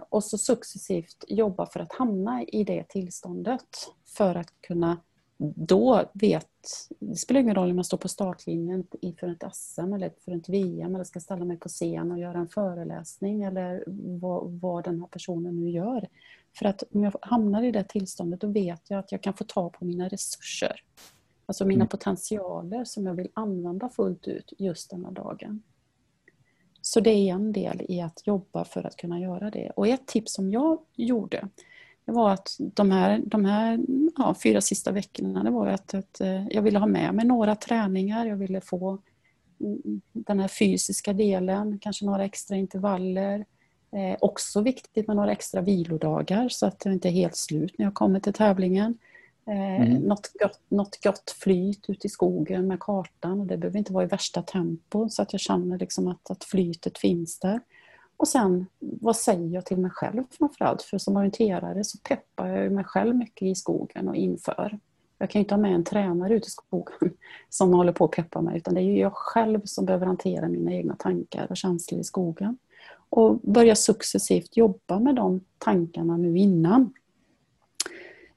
Speaker 6: Och så successivt jobba för att hamna i det tillståndet för att kunna då vet, det spelar ingen roll om jag står på startlinjen inför ett SM eller för ett VM eller ska ställa mig på scen och göra en föreläsning eller vad, vad den här personen nu gör. För att om jag hamnar i det tillståndet då vet jag att jag kan få ta på mina resurser. Alltså mina mm. potentialer som jag vill använda fullt ut just denna dagen. Så det är en del i att jobba för att kunna göra det. Och ett tips som jag gjorde det var att de här, de här ja, fyra sista veckorna, det var att, att eh, jag ville ha med mig några träningar, jag ville få mm, den här fysiska delen, kanske några extra intervaller. Eh, också viktigt med några extra vilodagar så att jag inte är helt slut när jag kommer till tävlingen. Eh, mm. något, gott, något gott flyt ute i skogen med kartan. Och det behöver inte vara i värsta tempo så att jag känner liksom att, att flytet finns där. Och sen, vad säger jag till mig själv framförallt? För som orienterare så peppar jag mig själv mycket i skogen och inför. Jag kan inte ha med en tränare ute i skogen som håller på att peppa mig, utan det är ju jag själv som behöver hantera mina egna tankar och känslor i skogen. Och börja successivt jobba med de tankarna nu innan.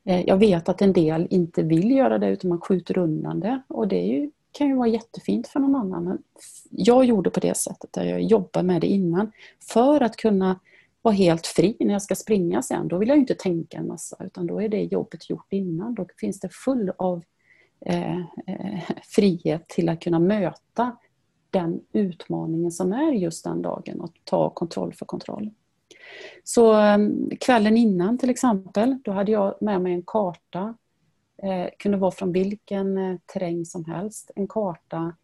Speaker 6: Eh, jag vet att en del inte vill göra det utan man skjuter undan det och det ju kan ju vara jättefint för någon annan. Men jag gjorde på det sättet, där jag jobbade med det innan. För att kunna vara helt fri när jag ska springa sen. Då vill jag inte tänka en massa, utan då är det jobbet gjort innan. Då finns det full av eh, eh, frihet till att kunna möta den utmaningen som är just den dagen och ta kontroll för kontroll. Så ehm, kvällen innan till exempel, då hade jag med mig en karta eh, kunde vara från vilken eh, terräng som helst. En karta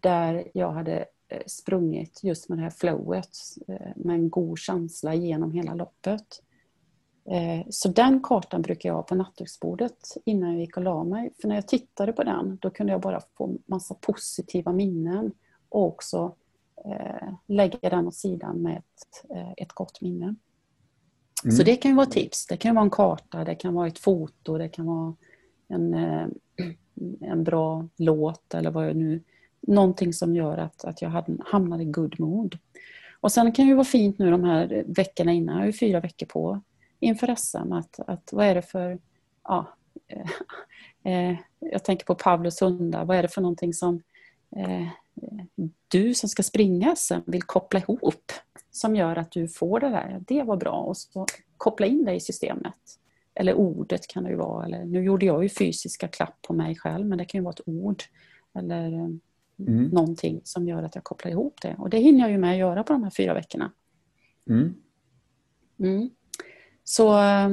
Speaker 6: där jag hade eh, sprungit just med det här flowet eh, med en god känsla genom hela loppet. Eh, så den kartan brukar jag ha på nattduksbordet innan jag gick och la mig. För när jag tittade på den då kunde jag bara få massa positiva minnen och också lägga den åt sidan med ett, ett gott minne. Mm. Så det kan ju vara tips. Det kan vara en karta, det kan vara ett foto, det kan vara en, eh, en bra låt eller vad jag nu... Någonting som gör att, att jag hamnar i good mood. Och sen kan det vara fint nu de här veckorna innan, jag har ju fyra veckor på inför SM, att, att vad är det för... Ja, eh, eh, jag tänker på Pavlos hundar, vad är det för någonting som eh, du som ska springa SM vill koppla ihop som gör att du får det där. Det var bra och så koppla in det i systemet. Eller ordet kan det ju vara. Eller, nu gjorde jag ju fysiska klapp på mig själv men det kan ju vara ett ord. Eller eh, mm. någonting som gör att jag kopplar ihop det. Och det hinner jag ju med att göra på de här fyra veckorna. Mm. Mm. Så äh,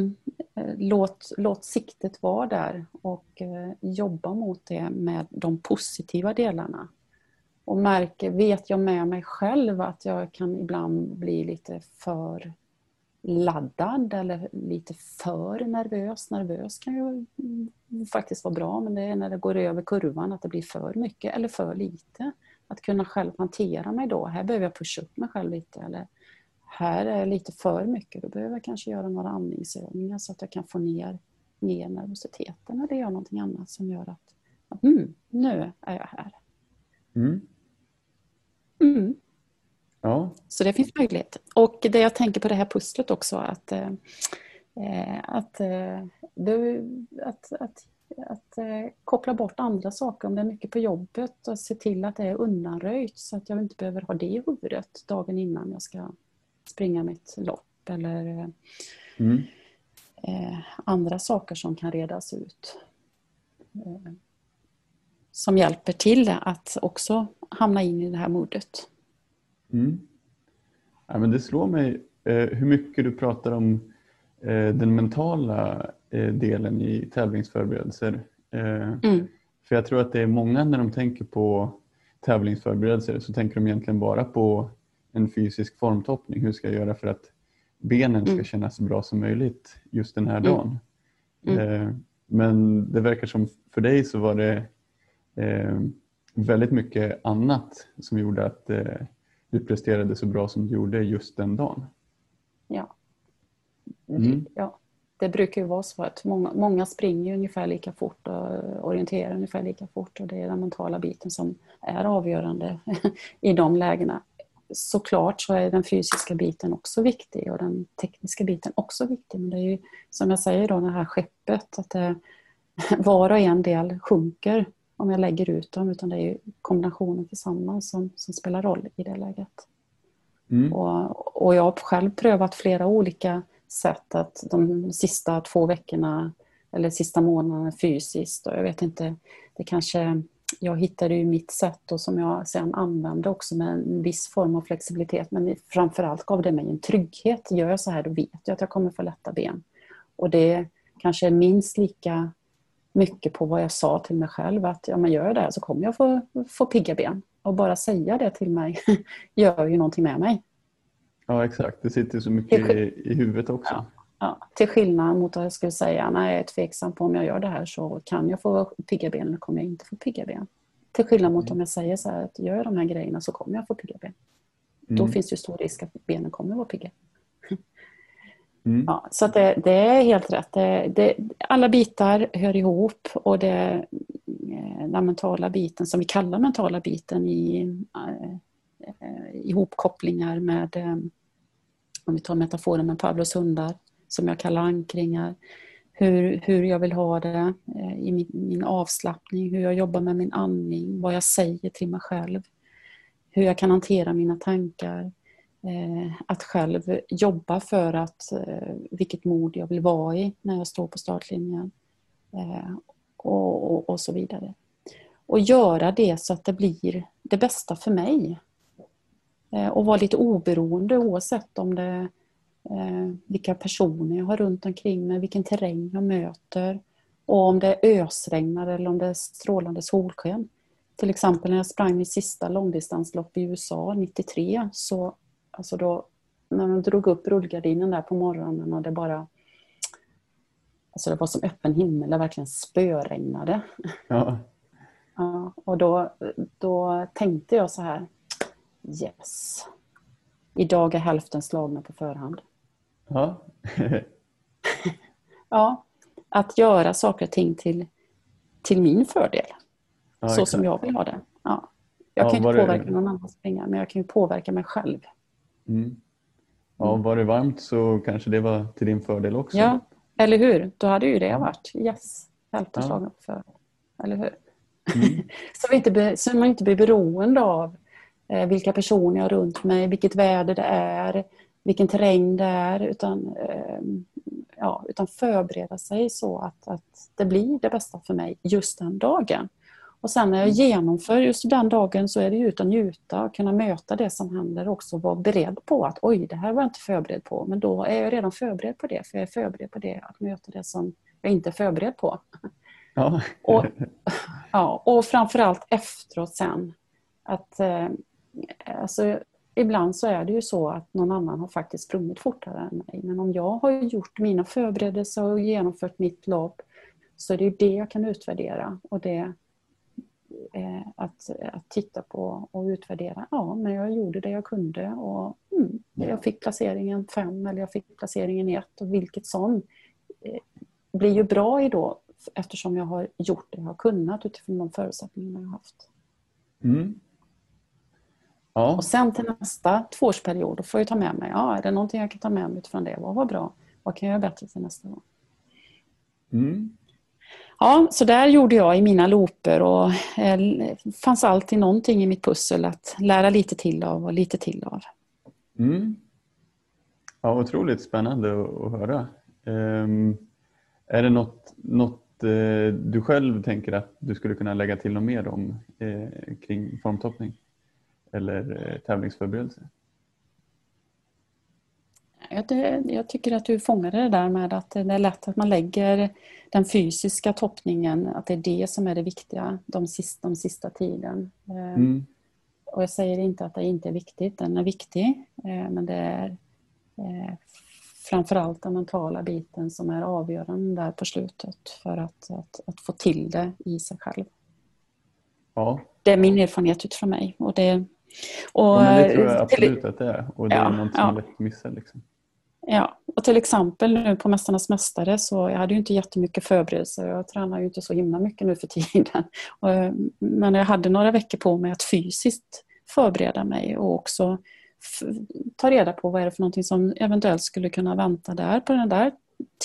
Speaker 6: låt, låt siktet vara där och äh, jobba mot det med de positiva delarna. Och märker, vet jag med mig själv att jag kan ibland bli lite för laddad eller lite för nervös. Nervös kan ju faktiskt vara bra men det är när det går över kurvan att det blir för mycket eller för lite. Att kunna själv hantera mig då. Här behöver jag pusha upp mig själv lite eller här är det lite för mycket. Då behöver jag kanske göra några andningsövningar så att jag kan få ner, ner nervositeten eller göra någonting annat som gör att mm, nu är jag här. Mm. Mm. Ja. Så det finns möjlighet. Och det jag tänker på det här pusslet också att, eh, att, eh, det, att, att, att eh, koppla bort andra saker om det är mycket på jobbet och se till att det är undanröjt så att jag inte behöver ha det i huvudet dagen innan jag ska springa mitt lopp eller mm. eh, andra saker som kan redas ut. Som hjälper till att också hamna in i det här modet.
Speaker 2: Mm. Ja, men det slår mig eh, hur mycket du pratar om eh, den mentala eh, delen i tävlingsförberedelser. Eh,
Speaker 6: Mm.
Speaker 2: För jag tror att det är många när de tänker på tävlingsförberedelser så tänker de egentligen bara på en fysisk formtoppning. Hur ska jag göra för att benen ska
Speaker 6: Mm.
Speaker 2: kännas så bra som möjligt just den här
Speaker 6: Mm.
Speaker 2: dagen.
Speaker 6: Mm.
Speaker 2: Eh, Men det verkar som för dig så var det väldigt mycket annat som gjorde att eh, du presterade så bra som du gjorde just den dagen.
Speaker 6: Ja.
Speaker 2: Mm.
Speaker 6: ja. Det brukar ju vara så att många, många springer ungefär lika fort och orienterar ungefär lika fort och det är den mentala biten som är avgörande i de lägena. Såklart så är den fysiska biten också viktig och den tekniska biten också viktig. Men det är ju som jag säger då, det här skeppet, att det, var och en del sjunker om jag lägger ut dem, utan det är ju kombinationen tillsammans som, som spelar roll i det läget.
Speaker 2: Mm.
Speaker 6: Och, och jag har själv prövat flera olika sätt att de sista två veckorna eller sista månaderna fysiskt och jag vet inte, det kanske jag hittade ju mitt sätt och som jag sen använde också med en viss form av flexibilitet men framförallt gav det mig en trygghet. Gör jag så här då vet jag att jag kommer få lätta ben. Och det kanske är minst lika mycket på vad jag sa till mig själv att ja, men gör jag det här så kommer jag få, få pigga ben. Och bara säga det till mig gör ju någonting med mig.
Speaker 2: Ja exakt, det sitter så mycket i, i huvudet också.
Speaker 6: Ja. Ja, till skillnad mot att jag skulle säga nej jag är tveksam på om jag gör det här så kan jag få pigga ben eller kommer jag inte få pigga ben. Till skillnad mot om jag säger så här att gör jag de här grejerna så kommer jag få pigga ben. Då
Speaker 2: Mm.
Speaker 6: finns det stor risk att benen kommer att vara pigga.
Speaker 2: Mm.
Speaker 6: Ja, så att det, det är helt rätt. Det, det, alla bitar hör ihop och det, eh, den mentala biten som vi kallar mentala biten i eh, eh, ihopkopplingar med eh, om vi tar metaforen med Pavlos hundar som jag kallar ankringar. Hur, hur jag vill ha det eh, i min, min avslappning, hur jag jobbar med min andning, vad jag säger till mig själv. Hur jag kan hantera mina tankar. Eh, att själv jobba för att eh, vilket mod jag vill vara i när jag står på startlinjen. Eh, och, och, och så vidare. Och göra det så att det blir det bästa för mig. Och vara lite oberoende oavsett om det vilka personer jag har runt omkring mig, vilken terräng jag möter och om det ösregnar eller om det är strålande solsken. Till exempel när jag sprang mitt sista långdistanslopp i USA 93 så alltså då när man drog upp rullgardinen där på morgonen och det bara Alltså det var som öppen himmel, det verkligen spöregnade.
Speaker 2: Ja.
Speaker 6: Ja, och då, då tänkte jag så här Yes. Idag är hälften slagna på förhand.
Speaker 2: Ja.
Speaker 6: Ja, att göra saker och ting till, till min fördel.
Speaker 2: ja
Speaker 6: så
Speaker 2: exakt.
Speaker 6: som jag vill ha det. Ja. Jag
Speaker 2: Ja,
Speaker 6: kan inte
Speaker 2: det-
Speaker 6: påverka någon annans pengar, men jag kan ju påverka mig själv.
Speaker 2: Mm. Ja, var det varmt så kanske det var till din fördel också.
Speaker 6: Ja, eller hur? Då hade ju det varit yes, hälften
Speaker 2: Ja.
Speaker 6: förhand. Eller hur?
Speaker 2: Mm.
Speaker 6: Så, vi inte så man inte blir beroende av eh, vilka personer jag har runt mig, vilket väder det är, vilken terräng det är. Utan, eh, ja, utan förbereda sig så att, att det blir det bästa för mig just den dagen. Och sen när jag genomför just den dagen så är det ut att njuta och kunna möta det som händer och också vara beredd på att oj, det här var jag inte förberedd på. Men då är jag redan förberedd på det, för jag är förberedd på det, att möta det som jag inte är förberedd på.
Speaker 2: Ja.
Speaker 6: Och, ja, och framförallt efteråt sen. Att, eh, alltså, ibland så är det ju så att någon annan har faktiskt sprungit fortare än mig. Men om jag har gjort mina förberedelser och genomfört mitt lopp så är det ju det jag kan utvärdera. Och det att, att titta på och utvärdera. Ja, men jag gjorde det jag kunde och mm, jag fick placeringen fem eller jag fick placeringen ett och vilket som eh, blir ju bra i då eftersom jag har gjort det jag har kunnat utifrån de förutsättningar jag har haft.
Speaker 2: Mm. Ja.
Speaker 6: Och sen till nästa tvåårsperiod, då får jag ta med mig, ja, är det någonting jag kan ta med mig utifrån det? Vad var bra? Vad kan jag göra bättre till nästa gång?
Speaker 2: Mm.
Speaker 6: Ja, så där gjorde jag i mina looper och det fanns alltid någonting i mitt pussel att lära lite till av och lite till av.
Speaker 2: Mm. Ja, otroligt spännande att, höra. Um, är det något, något eh, du själv tänker att du skulle kunna lägga till något mer om eh, kring formtoppning? eller eh, tävlingsförberedelse?
Speaker 6: Jag, det, jag tycker att du fångade det där med att det är lätt att man lägger den fysiska toppningen, att det är det som är det viktiga de sista, de sista tiden. Eh, mm. Och jag säger inte att det inte är viktigt, den är viktig, eh, men det är eh, framförallt den mentala biten som är avgörande där på slutet för att, att, att få till det i sig själv.
Speaker 2: Ja.
Speaker 6: Det är min erfarenhet utifrån mig. Och det, och,
Speaker 2: ja, det tror jag absolut att det är. Och det ja, är något som ja. är lätt att missa. Liksom.
Speaker 6: Ja, och till exempel nu på Mästarnas Mästare så jag hade ju inte jättemycket förberedelser. Jag tränar ju inte så himla mycket nu för tiden. Men jag hade några veckor på mig att fysiskt förbereda mig och också ta reda på vad är det för någonting som eventuellt skulle kunna vänta där på den där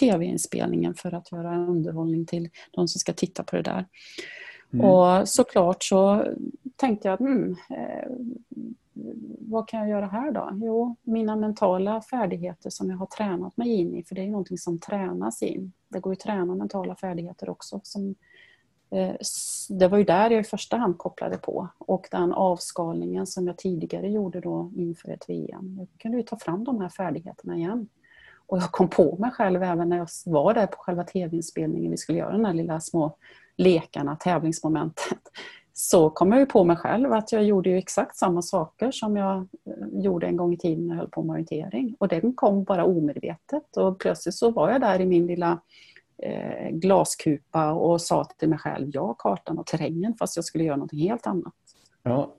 Speaker 6: tv-inspelningen för att göra underhållning till de som ska titta på det där. Mm. Och såklart så tänkte jag att mm, eh, vad kan jag göra här då? Jo, mina mentala färdigheter som jag har tränat mig in i, för det är någonting som tränas in. Det går ju att träna mentala färdigheter också. Som, eh, det var ju där jag i första hand kopplade på. Och den avskalningen som jag tidigare gjorde då inför ett VM. Jag kunde ju ta fram de här färdigheterna igen. Och jag kom på mig själv även när jag var där på själva tv-inspelningen. Vi skulle göra den här lilla små lekarna, tävlingsmomentet så kom jag ju på mig själv att jag gjorde ju exakt samma saker som jag eh, gjorde en gång i tiden när jag höll på med orientering. Och det kom bara omedvetet och plötsligt så var jag där i min lilla eh, glaskupa och sa till mig själv, ja kartan och terrängen fast jag skulle göra något helt annat.
Speaker 2: Ja.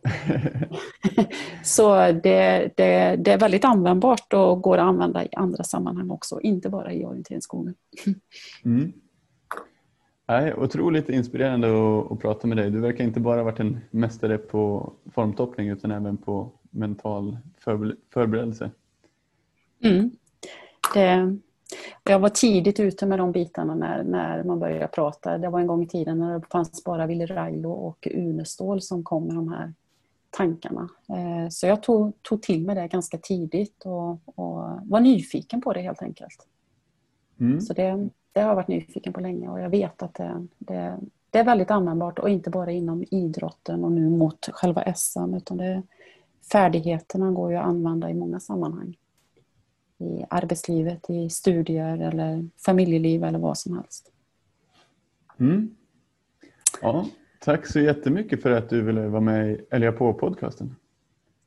Speaker 6: så det, det, det, är väldigt användbart och går att använda i andra sammanhang också, inte bara i orienteringsskolan.
Speaker 2: mm. Nej, otroligt inspirerande att, att, prata med dig. Du verkar inte bara ha varit en mästare på formtoppning utan även på mental förberedelse.
Speaker 6: Mm. Det, jag var tidigt ute med de bitarna när, när man började prata. Det var en gång i tiden när det fanns bara Ville Railo och Unestål som kom med de här tankarna. Eh, så jag tog, tog till mig det ganska tidigt och, och var nyfiken på det helt enkelt. Mm. Så det, det har jag varit nyfiken på länge och jag vet att det, det, det, är väldigt användbart och inte bara inom idrotten och nu mot själva SM utan det, färdigheterna går ju att använda i många sammanhang. I arbetslivet, i studier eller familjeliv eller vad som helst.
Speaker 2: Mm. Ja, tack så jättemycket för att du ville vara med i Älga på-podcasten.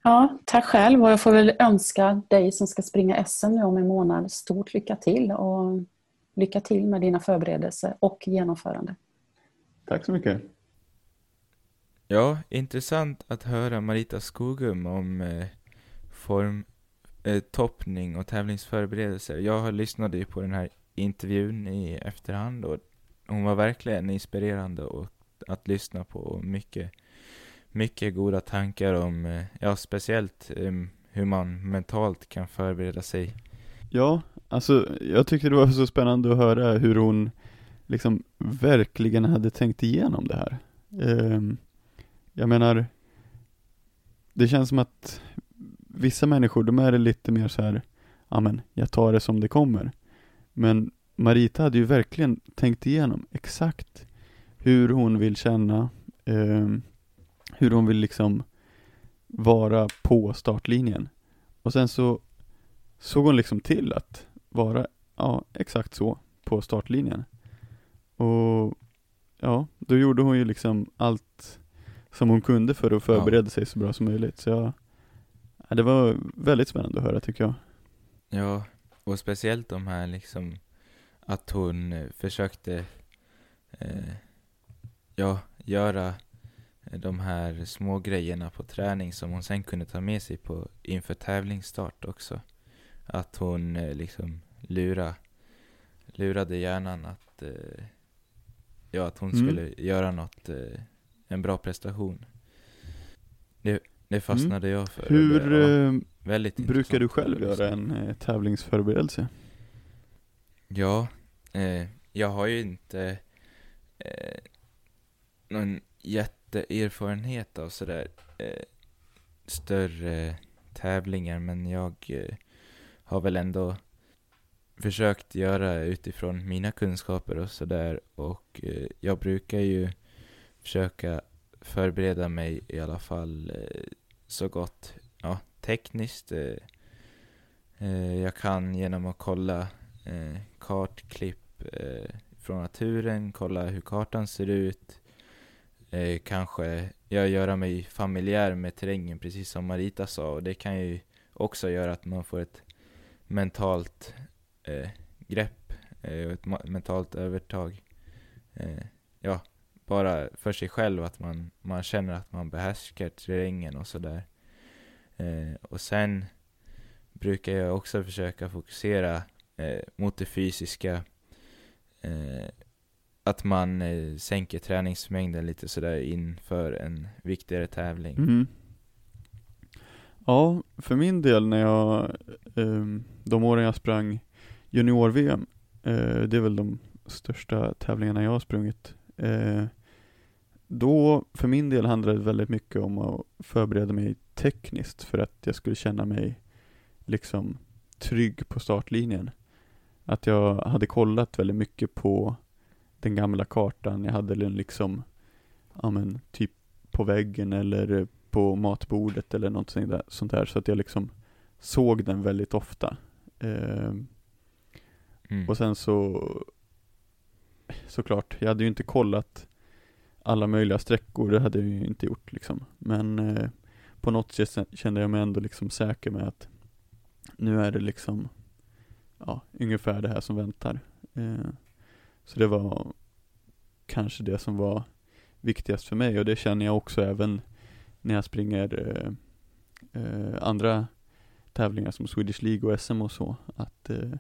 Speaker 6: Ja, tack själv och jag får väl önska dig som ska springa SM nu om en månad stort lycka till och Lycka till med dina förberedelser och genomförande.
Speaker 2: Tack så mycket.
Speaker 1: Ja, intressant att höra Marita Skogum om eh, form, eh, toppning och tävlingsförberedelser. Jag har lyssnat ju på den här intervjun i efterhand och hon var verkligen inspirerande och att lyssna på och mycket, mycket goda tankar om, eh, ja speciellt eh, hur man mentalt kan förbereda sig.
Speaker 2: Ja, Alltså, jag tyckte det var så spännande att höra hur hon liksom verkligen hade tänkt igenom det här. Eh, jag menar, det känns som att vissa människor, de är lite mer så här, ja men, jag tar det som det kommer. Men Marita hade ju verkligen tänkt igenom exakt hur hon vill känna, eh, hur hon vill liksom vara på startlinjen. Och sen så såg hon liksom till att vara, ja, exakt så på startlinjen. Och ja, då gjorde hon ju liksom allt som hon kunde för att förbereda ja. sig så bra som möjligt. Så jag, ja, det var väldigt spännande att höra tycker jag.
Speaker 1: Ja, och speciellt de här liksom att hon eh, försökte eh, ja, göra de här små grejerna på träning som hon sen kunde ta med sig på inför tävlingsstart också att hon eh, liksom lura, lurade hjärnan att, eh, ja, att hon mm. skulle göra något, eh, en bra prestation. Det, det fastnade mm. jag för.
Speaker 2: Hur eh, väldigt brukar du själv göra en eh, tävlingsförberedelse?
Speaker 1: Ja, eh, jag har ju inte någon jätteerfarenhet av sådär större tävlingar men jag har väl ändå försökt göra utifrån mina kunskaper och sådär och eh, jag brukar ju försöka förbereda mig i alla fall eh, så gott ja, tekniskt. Eh, eh jag kan genom att kolla eh, kartklipp eh, från naturen, kolla hur kartan ser ut. Kanske jag göra mig familjär med terrängen precis som Marita sa och det kan ju också göra att man får ett mentalt eh, grepp eh, och ett mentalt övertag. Eh, ja, bara för sig själv att man, man känner att man behärskar terrängen och sådär. Eh, och sen brukar jag också försöka fokusera eh, mot det fysiska. Eh, att man eh, sänker träningsmängden lite sådär inför en viktigare tävling.
Speaker 2: Mm. Ja, för min del när jag, eh, de åren jag sprang junior-VM, eh, det är väl de största tävlingarna jag har sprungit. Eh, då, för min del handlade det väldigt mycket om att förbereda mig tekniskt för att jag skulle känna mig liksom trygg på startlinjen. Att jag hade kollat väldigt mycket på den gamla kartan. Jag hade den liksom, ja men typ på väggen eller på matbordet eller något sånt där. Så att jag liksom såg den väldigt ofta. Eh, mm. Och sen så, såklart, jag hade ju inte kollat alla möjliga sträckor, det hade jag ju inte gjort liksom. Men eh, på något sätt kände jag mig ändå liksom säker med att nu är det liksom, ja, ungefär det här som väntar. Eh, så det var kanske det som var viktigast för mig och det känner jag också även när jag springer eh, eh, andra tävlingar som Swedish League och SM och så, att eh,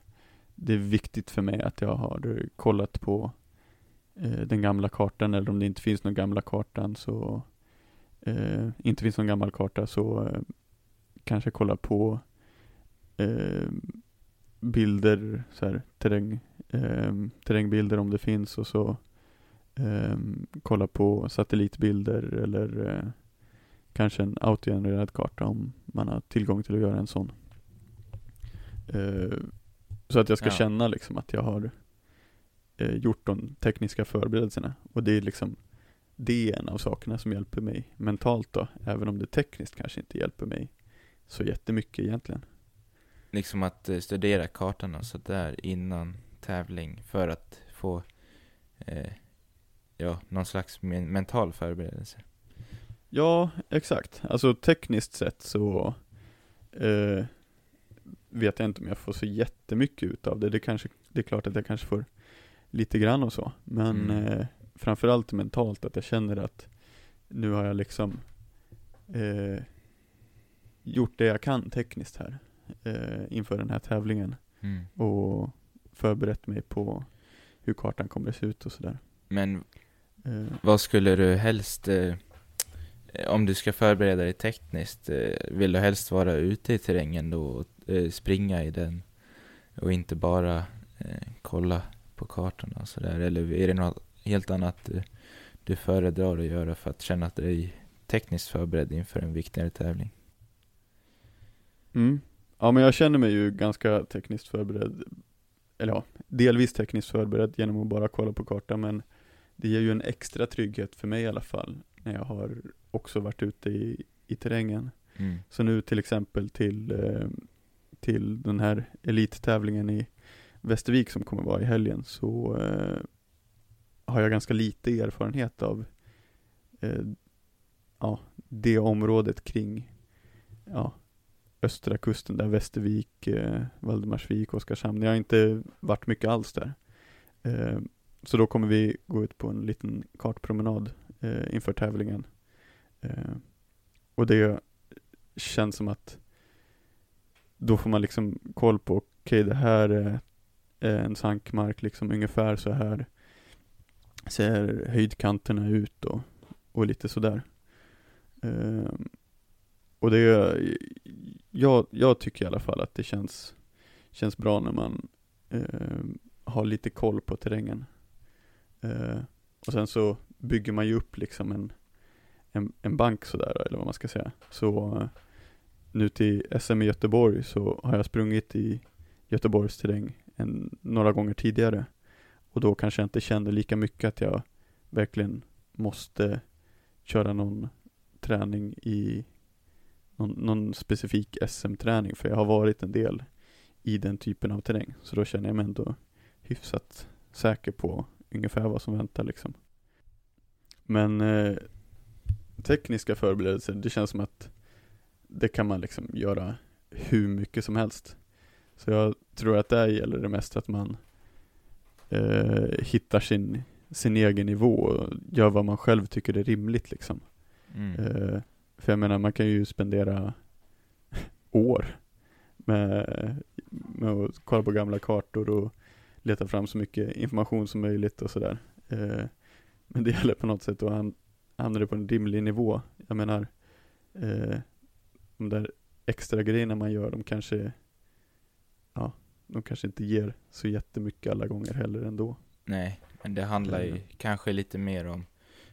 Speaker 2: det är viktigt för mig att jag har eh, kollat på eh, den gamla kartan eller om det inte finns någon gamla kartan så eh, inte finns någon gammal karta så eh, kanske kolla på eh, bilder, så här, terräng, eh, terrängbilder om det finns och så kolla på satellitbilder eller kanske en autogenererad karta om man har tillgång till att göra en sån. Uh, så att jag ska ja. känna liksom att jag har uh, gjort de tekniska förberedelserna. Och det är liksom, det är en av sakerna som hjälper mig mentalt då, även om det tekniskt kanske inte hjälper mig så jättemycket egentligen.
Speaker 1: Liksom att uh, studera kartan och sådär innan tävling för att få ja, någon slags mental förberedelse.
Speaker 2: Ja, exakt. Alltså tekniskt sett så eh, vet jag inte om jag får så jättemycket ut av det. Det, kanske, det är klart att jag kanske får lite grann och så. Men mm. eh, framförallt mentalt att jag känner att nu har jag liksom eh, gjort det jag kan tekniskt här eh, inför den här tävlingen. Mm. Och förberett mig på hur kartan kommer att se ut och sådär.
Speaker 1: Men eh. vad skulle du helst Eh, Eh, om du ska förbereda dig tekniskt, eh, vill du helst vara ute i terrängen då och eh, springa i den och inte bara kolla på kartorna och sådär? Eller är det något helt annat du, du föredrar att göra för att känna att du är tekniskt förberedd inför en viktigare tävling?
Speaker 2: Mm. Ja men jag känner mig ju ganska tekniskt förberedd, eller ja, delvis tekniskt förberedd genom att bara kolla på kartan men det ger ju en extra trygghet för mig i alla fall när jag har också varit ute i, i terrängen. Mm. Så nu till exempel till, eh, till den här elittävlingen i Västervik som kommer vara i helgen så eh, har jag ganska lite erfarenhet av eh, ja, det området kring ja, östra kusten där Västervik, eh, Valdemarsvik, Oskarshamn. Jag har inte varit mycket alls där. Eh, så då kommer vi gå ut på en liten kartpromenad eh, inför tävlingen. Eh, och det känns som att då får man liksom koll på, okej okay, det här är en sankmark, liksom ungefär så här ser höjdkanterna ut och, och lite sådär. Eh, och det, jag, jag tycker i alla fall att det känns, känns bra när man eh, har lite koll på terrängen. Eh, och sen så bygger man ju upp liksom en, en, en bank sådär, eller vad man ska säga. Så eh, nu till SM i Göteborg så har jag sprungit i Göteborgs terräng en, några gånger tidigare. Och då kanske jag inte kände lika mycket att jag verkligen måste köra någon träning i någon, någon specifik SM-träning för jag har varit en del i den typen av terräng. Så då känner jag mig ändå hyfsat säker på ungefär vad som väntar liksom. Men eh, tekniska förberedelser, det känns som att det kan man liksom göra hur mycket som helst. Så jag tror att där gäller det mest att man eh, hittar sin, sin egen nivå och gör vad man själv tycker är rimligt liksom.
Speaker 1: Mm.
Speaker 2: Eh, för jag menar, man kan ju spendera år med, med att kolla på gamla kartor och leta fram så mycket information som möjligt och sådär. Eh, men det gäller på något sätt att han, hamna det på en rimlig nivå. Jag menar, eh, de där extra grejerna man gör, de kanske, ja, de kanske inte ger så jättemycket alla gånger heller ändå.
Speaker 1: Nej, men det handlar ju
Speaker 2: Mm.
Speaker 1: kanske lite mer om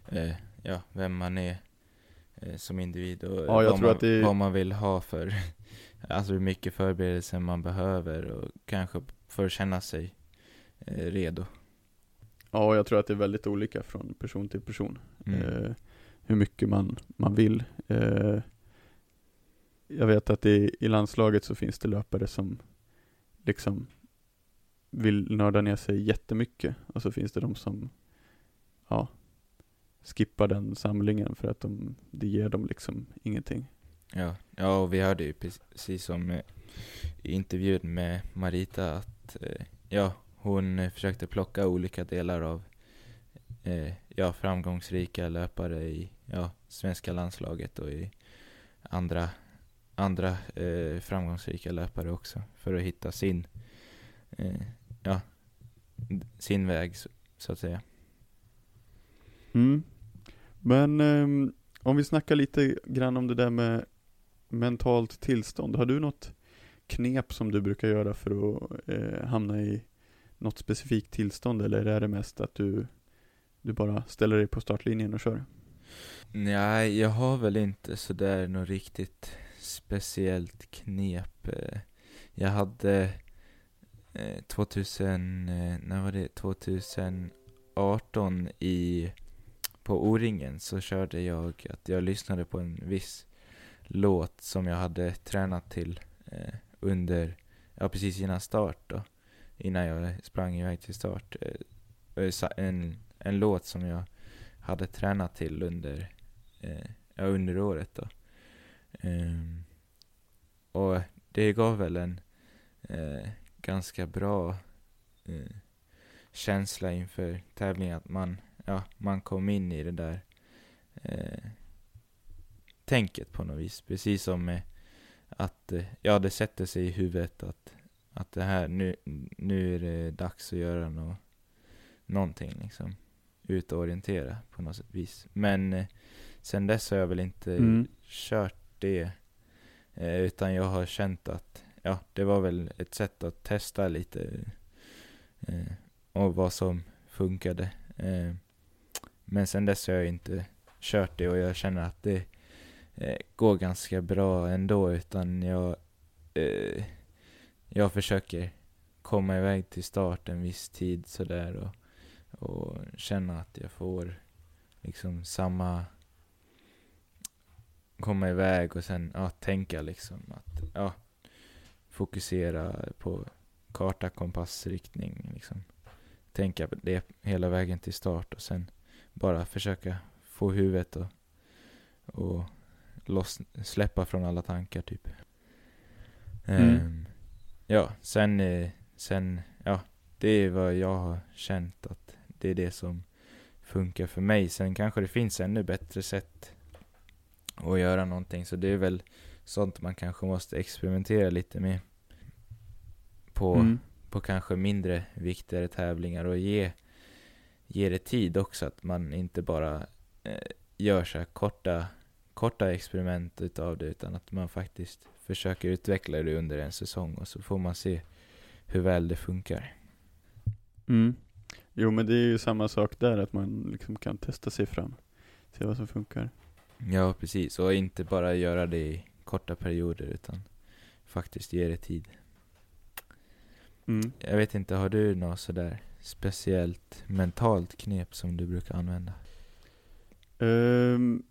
Speaker 1: eh, ja, vem man är eh, som individ och
Speaker 2: Ja,
Speaker 1: vad, man,
Speaker 2: det-
Speaker 1: vad man vill ha för, alltså hur mycket förberedelser man behöver och kanske för att känna sig eh, redo.
Speaker 2: Ja, jag tror att det är väldigt olika från person till person.
Speaker 1: Mm.
Speaker 2: eh, hur mycket man, man vill. Eh, jag vet att i, i landslaget så finns det löpare som liksom vill nörda ner sig jättemycket och så finns det de som ja, skippar den samlingen för att de, det ger dem liksom ingenting.
Speaker 1: Ja, ja och vi hörde ju precis som eh, i intervjun med Marita att eh, ja, hon eh, försökte plocka olika delar av eh, ja, framgångsrika löpare i ja, svenska landslaget och i andra, andra eh, framgångsrika löpare också för att hitta sin eh, ja, sin väg så, så att säga.
Speaker 2: Mm. Men um, om vi snackar lite grann om det där med mentalt tillstånd. Har du något knep som du brukar göra för att eh, hamna i något specifikt tillstånd eller är det mest att du, du bara ställer dig på startlinjen och kör?
Speaker 1: Nej, jag har väl inte sådär något riktigt speciellt knep. Eh, jag hade eh, 2000, eh, när var det? 2018 i, på O-ringen så körde jag att jag lyssnade på en viss låt som jag hade tränat till under, ja precis innan start då. Innan jag sprang iväg till start. Eh, eh, en, en låt som jag hade tränat till under eh, under året då. Ehm, och det gav väl en eh, ganska bra eh, känsla inför tävlingen att man, ja, man kom in i det där eh, tänket på något vis. Precis som med att, eh, ja det sätter sig i huvudet att, att det här, nu, nu är det dags att göra nå någonting liksom. Ut och orientera på något sätt vis. Men eh, sen dess har jag väl inte
Speaker 2: Mm.
Speaker 1: kört det. Eh, utan jag har känt att, ja, det var väl ett sätt att testa lite. Eh, och vad som funkade. Eh, men sen dess har jag inte kört det och jag känner att det eh, går ganska bra ändå. Utan jag, eh, jag försöker komma iväg till start en viss tid sådär. Och, och känna att jag får liksom samma komma iväg och sen ja, tänka liksom att ja, fokusera på karta, kompass, riktning liksom. Tänka på det hela vägen till start och sen bara försöka få huvudet och, och loss, släppa från alla tankar typ.
Speaker 2: Mm.
Speaker 1: Ehm, ja, sen, eh, sen, ja, det är vad jag har känt att det är det som funkar för mig. Sen kanske det finns ännu bättre sätt att göra någonting. Så det är väl sånt man kanske måste experimentera lite med. På,
Speaker 2: Mm.
Speaker 1: på kanske mindre viktigare tävlingar och ge, ge det tid också. Att man inte bara eh, gör så här korta, korta experiment utav det utan att man faktiskt försöker utveckla det under en säsong och så får man se hur väl det funkar.
Speaker 2: Mm. Jo men det är ju samma sak där, att man liksom kan testa sig fram. Se vad som funkar.
Speaker 1: Ja, precis. Och inte bara göra det i korta perioder utan faktiskt ge det tid.
Speaker 2: Mm.
Speaker 1: Jag vet inte, har du något sådär speciellt mentalt knep som du brukar använda?
Speaker 2: Ehm,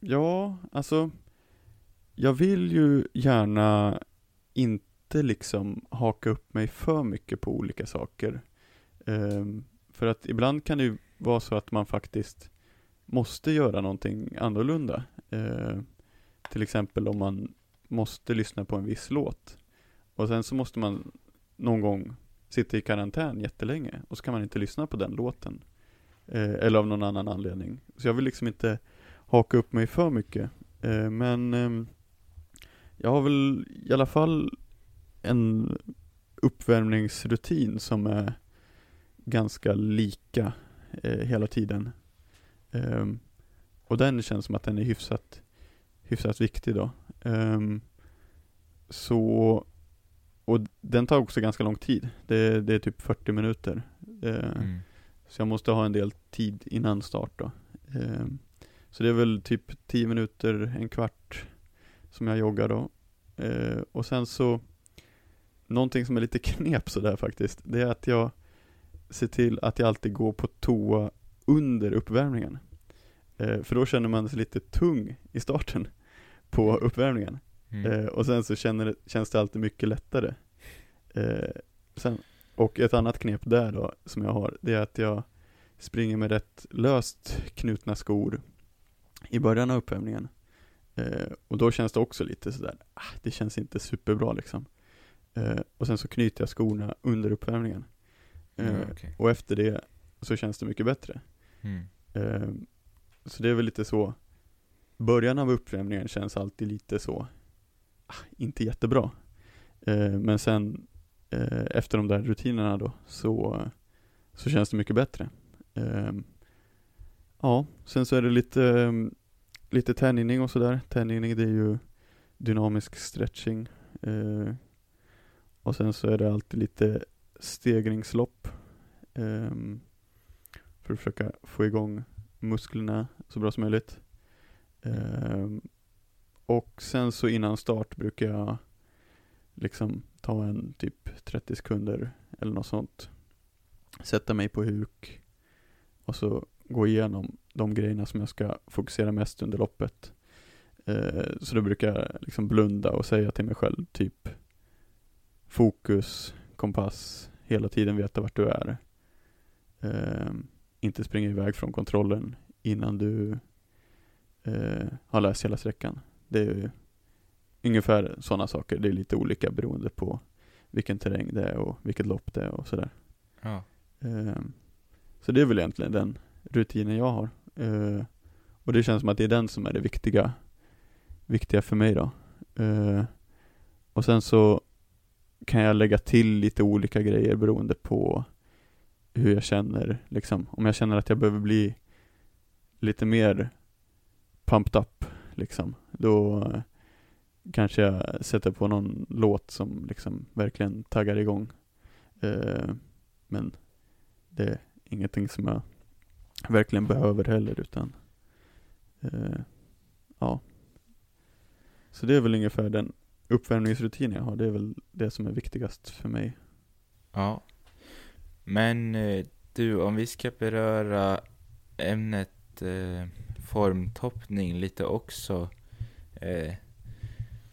Speaker 2: ja, alltså jag vill ju gärna inte liksom haka upp mig för mycket på olika saker. Um, för att ibland kan det ju vara så att man faktiskt måste göra någonting annorlunda. Uh, till exempel om man måste lyssna på en viss låt. Och sen så måste man någon gång sitta i karantän jättelänge och så kan man inte lyssna på den låten. Eh, eller av någon annan anledning. Så jag vill liksom inte haka upp mig för mycket. Eh, men eh, jag har väl i alla fall en uppvärmningsrutin som är ganska lika eh, hela tiden. Um, och den känns som att den är hyfsat, hyfsat viktig då. Um, så, och den tar också ganska lång tid. Det, det är typ 40 minuter. Uh, mm. Så jag måste ha en del tid innan start då. Um, så det är väl typ 10 minuter, en kvart som jag joggar då. Uh, och sen så, någonting som är lite knep sådär faktiskt, det är att jag ser till att jag alltid går på toa under uppvärmningen. Uh, för då känner man sig lite tung i starten på uppvärmningen. Mm. Uh, och sen så känner, känns det alltid mycket lättare. sen, och ett annat knep där då, som jag har, det är att jag springer med rätt löst knutna skor i början av uppvärmningen. Eh, och då känns det också lite sådär, ah, det känns inte superbra liksom. Eh, och sen så knyter jag skorna under uppvärmningen. Eh, mm, okay. Och efter det så känns det mycket bättre. Mm. Eh, så det är väl lite så, början av uppvärmningen känns alltid lite så, ah, inte jättebra. Eh, men sen eh, efter de där rutinerna då, så, så känns det mycket bättre. Ja, sen så är det lite lite tänjning och sådär. Tänjning det är ju dynamisk stretching. Eh, och sen så är det alltid lite stegringslopp. Eh, för att försöka få igång musklerna så bra som möjligt. Eh, och sen så innan start brukar jag liksom ta en typ 30 sekunder eller något sånt. Sätta mig på huk och så gå igenom de grejerna som jag ska fokusera mest under loppet. Eh, så då brukar jag liksom blunda och säga till mig själv typ fokus, kompass, hela tiden veta vart du är. Eh, inte springa iväg från kontrollen innan du eh, har läst hela sträckan. Det är ungefär sådana saker. Det är lite olika beroende på vilken terräng det är och vilket lopp det är och sådär. Ja. Så det är väl egentligen den rutinen jag har. Uh, och det känns som att det är den som är det viktiga, viktiga för mig då. Uh, och sen så kan jag lägga till lite olika grejer beroende på hur jag känner, liksom. Om jag känner att jag behöver bli lite mer pumped up, liksom, då kanske jag sätter på någon låt som liksom verkligen taggar igång. Uh, men det är ingenting som jag verkligen behöver heller utan eh, ja. Så det är väl ungefär den uppvärmningsrutin jag har. Det är väl det som är viktigast för mig.
Speaker 1: Ja. Men eh, du, om vi ska beröra ämnet eh, formtoppning lite också. Eh,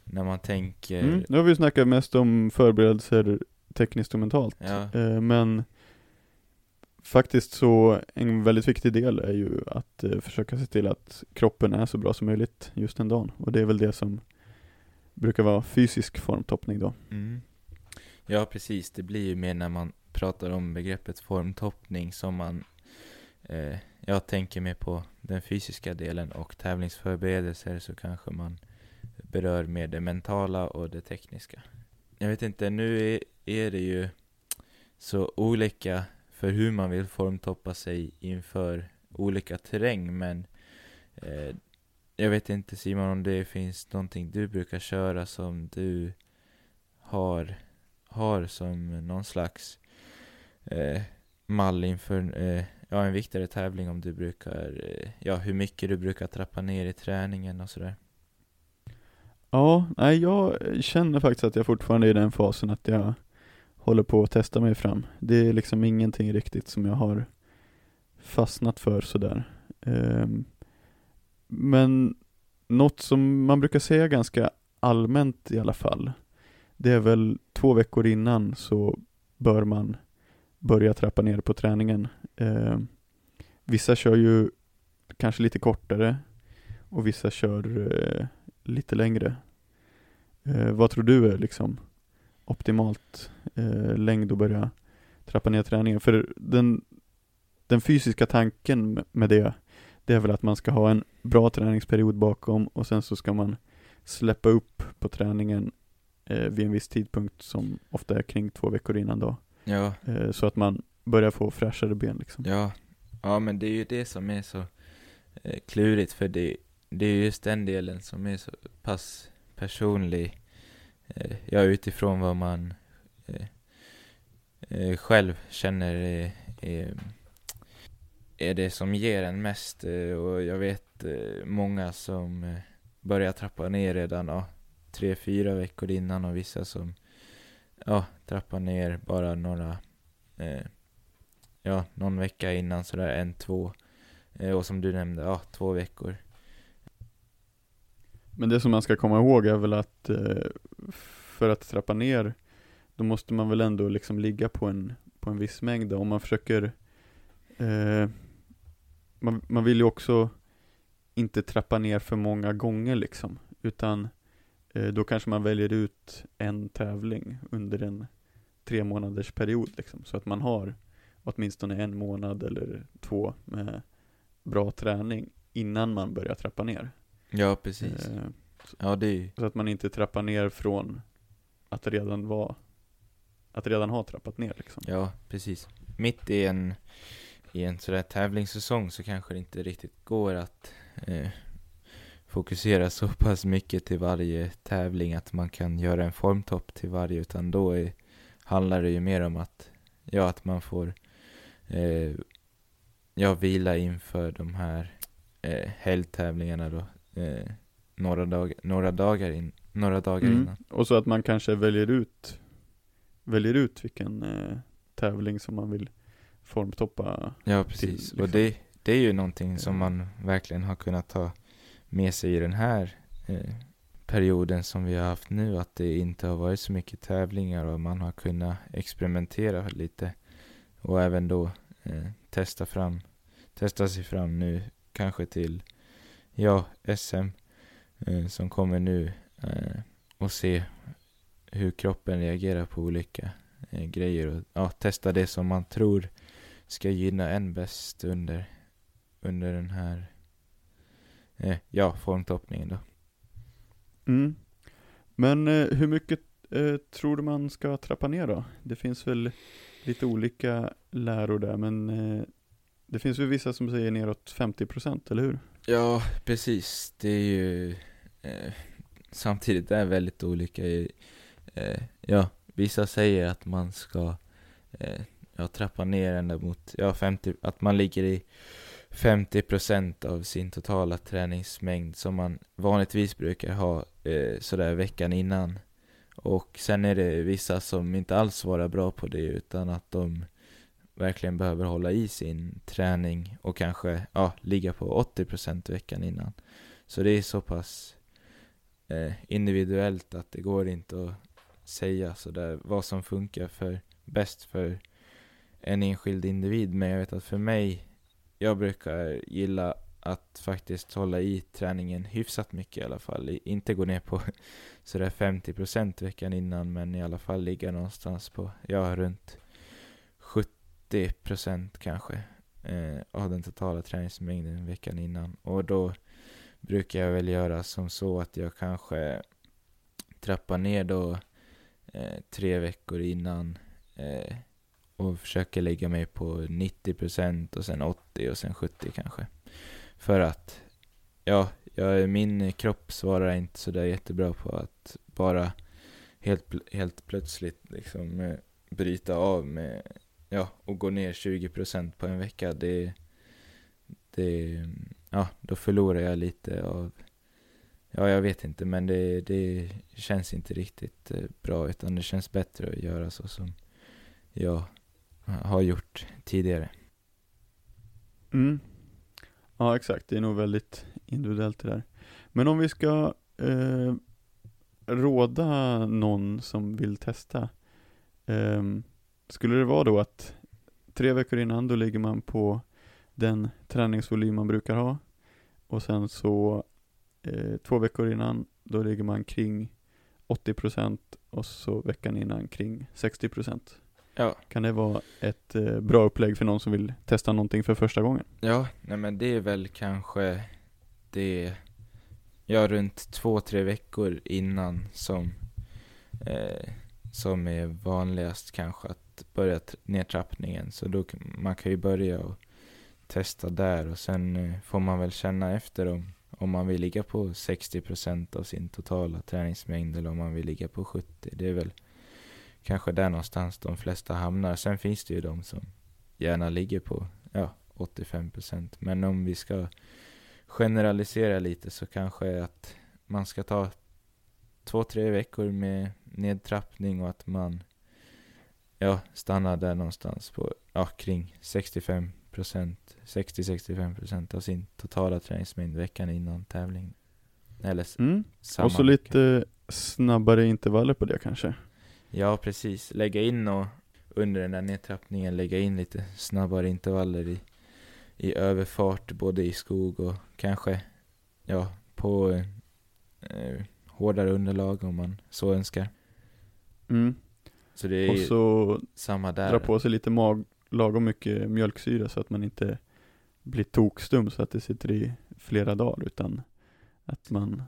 Speaker 1: när man tänker... Mm,
Speaker 2: nu har vi snackat mest om förberedelser tekniskt och mentalt. Ja. Eh, men faktiskt så en väldigt viktig del är ju att eh, försöka se till att kroppen är så bra som möjligt just den dagen. Och det är väl det som brukar vara fysisk formtoppning då. Mm.
Speaker 1: Ja, precis. Det blir ju mer när man pratar om begreppet formtoppning som man eh, jag tänker mer på den fysiska delen och tävlingsförberedelser så kanske man berör mer det mentala och det tekniska. Jag vet inte, nu är, är det ju så olika för hur man vill formtoppa sig inför olika terräng men eh, jag vet inte Simon om det finns någonting du brukar köra som du har, har som någon slags eh, mall inför eh, ja, en viktigare tävling om du brukar, eh, ja hur mycket du brukar trappa ner i träningen och sådär.
Speaker 2: Ja, nej jag känner faktiskt att jag fortfarande är i den fasen att jag håller på att testa mig fram. Det är liksom ingenting riktigt som jag har fastnat för sådär. Um, men något som man brukar säga ganska allmänt i alla fall, det är väl två veckor innan så bör man börja trappa ner på träningen. Eh, vissa kör ju kanske lite kortare och vissa kör eh, lite längre. Eh, vad tror du är liksom optimalt eh, längd att börja trappa ner träningen? För den, den fysiska tanken med det, det är väl att man ska ha en bra träningsperiod bakom och sen så ska man släppa upp på träningen eh, vid en viss tidpunkt som ofta är kring två veckor innan då.
Speaker 1: Ja.
Speaker 2: Eh, så att man börjar få fräschare ben liksom.
Speaker 1: Ja, ja men det är ju det som är så eh, klurigt för det, det är just den delen som är så pass personlig. Eh, ja, utifrån vad man eh, eh själv känner är, är, är, det som ger en mest. Eh, och jag vet många som börjar trappa ner redan ja, tre, fyra veckor innan och vissa som ja, trappar ner bara några eh, ja, någon vecka innan sådär, en, två. Eh, och som du nämnde, ja, två veckor.
Speaker 2: Men det som man ska komma ihåg är väl att eh, för att trappa ner, då måste man väl ändå liksom ligga på en, på en viss mängd. Om man försöker, eh, man, man vill ju också inte trappa ner för många gånger liksom, utan eh, då kanske man väljer ut en tävling under en tre månaders period liksom, så att man har åtminstone en månad eller två med bra träning innan man börjar trappa ner.
Speaker 1: Ja, precis. Eh, ja, det är...
Speaker 2: Så att man inte trappar ner från att redan vara, att redan ha trappat ner liksom.
Speaker 1: Ja, precis. Mitt i en, i en sådär tävlingssäsong så kanske det inte riktigt går att eh, fokusera så pass mycket till varje tävling att man kan göra en formtopp till varje, utan då är, handlar det ju mer om att, ja, att man får eh, ja, vila inför de här eh, helgtävlingarna då. Eh, några, dag, några dagar, in, några dagar mm. innan.
Speaker 2: Och så att man kanske väljer ut, väljer ut vilken eh, tävling som man vill formtoppa
Speaker 1: Ja, precis. Till, liksom. Och det, det är ju någonting som man verkligen har kunnat ta med sig i den här eh, perioden som vi har haft nu, att det inte har varit så mycket tävlingar och man har kunnat experimentera lite och även då eh, testa fram, testa sig fram nu kanske till, ja, SM eh, som kommer nu eh, och se hur kroppen reagerar på olika eh, grejer och ja, testa det som man tror ska gynna en bäst under, under den här eh, ja, formtoppningen då.
Speaker 2: Mm. Men eh, hur mycket eh, tror du man ska trappa ner då? Det finns väl lite olika läror där, men det finns ju vissa som säger neråt 50 procent, eller hur?
Speaker 1: Ja, precis. Det är ju eh, samtidigt är väldigt olika. Eh, ja, vissa säger att man ska eh, ja, trappa ner ända mot, ja, 50, att man ligger i 50% av sin totala träningsmängd som man vanligtvis brukar ha eh, sådär veckan innan. Och sen är det vissa som inte alls svarar bra på det utan att de verkligen behöver hålla i sin träning och kanske ja, ligga på 80% veckan innan. Så det är så pass eh, individuellt att det går inte att säga sådär vad som funkar för bäst för en enskild individ. Men jag vet att för mig, jag brukar gilla att faktiskt hålla i träningen hyfsat mycket i alla fall. Inte gå ner på sådär 50% veckan innan men i alla fall ligga någonstans på, ja runt 70% kanske eh, av den totala träningsmängden veckan innan. Och då brukar jag väl göra som så att jag kanske trappar ner då eh, tre veckor innan eh, och försöker lägga mig på 90% och sen 80 och sen 70 kanske. För att, ja, jag, min kropp svarar inte sådär jättebra på att bara helt, helt plötsligt liksom eh, bryta av med, ja, och gå ner 20% på en vecka. Det, det, ja, då förlorar jag lite av, ja, jag vet inte, men det, det känns inte riktigt eh, bra, utan det känns bättre att göra så som jag har gjort tidigare.
Speaker 2: Mm. Ja, exakt. Det är nog väldigt individuellt det där. Men om vi ska eh, råda någon som vill testa, eh, skulle det vara då att tre veckor innan då ligger man på den träningsvolym man brukar ha och sen så eh, två veckor innan då ligger man kring 80% och så veckan innan kring 60%.
Speaker 1: Ja.
Speaker 2: Kan det vara ett eh, bra upplägg för någon som vill testa någonting för första gången?
Speaker 1: Ja, nej men det är väl kanske det, ja runt två, tre veckor innan som, eh, som är vanligast kanske att börja nedtrappningen. Så då, man kan ju börja och testa där och sen eh, får man väl känna efter om, om man vill ligga på 60% av sin totala träningsmängd eller om man vill ligga på 70%. Det är väl kanske där någonstans de flesta hamnar. Sen finns det ju de som gärna ligger på, ja, 85%. Men om vi ska generalisera lite så kanske att man ska ta två, tre veckor med nedtrappning och att man ja, stannar där någonstans på ja, kring 65%, 60-65% av sin totala träningsmängd veckan innan tävling. Eller
Speaker 2: Mm.
Speaker 1: samma
Speaker 2: Och så
Speaker 1: vecka.
Speaker 2: lite snabbare intervaller på det kanske?
Speaker 1: Ja, precis. Lägga in och under den där nedtrappningen lägga in lite snabbare intervaller i, i överfart, både i skog och kanske ja, på eh, hårdare underlag om man så önskar.
Speaker 2: Mm.
Speaker 1: Så det är
Speaker 2: Och så
Speaker 1: samma där.
Speaker 2: dra på sig lite mag, lagom mycket mjölksyra så att man inte blir tokstum så att det sitter i flera dagar utan att man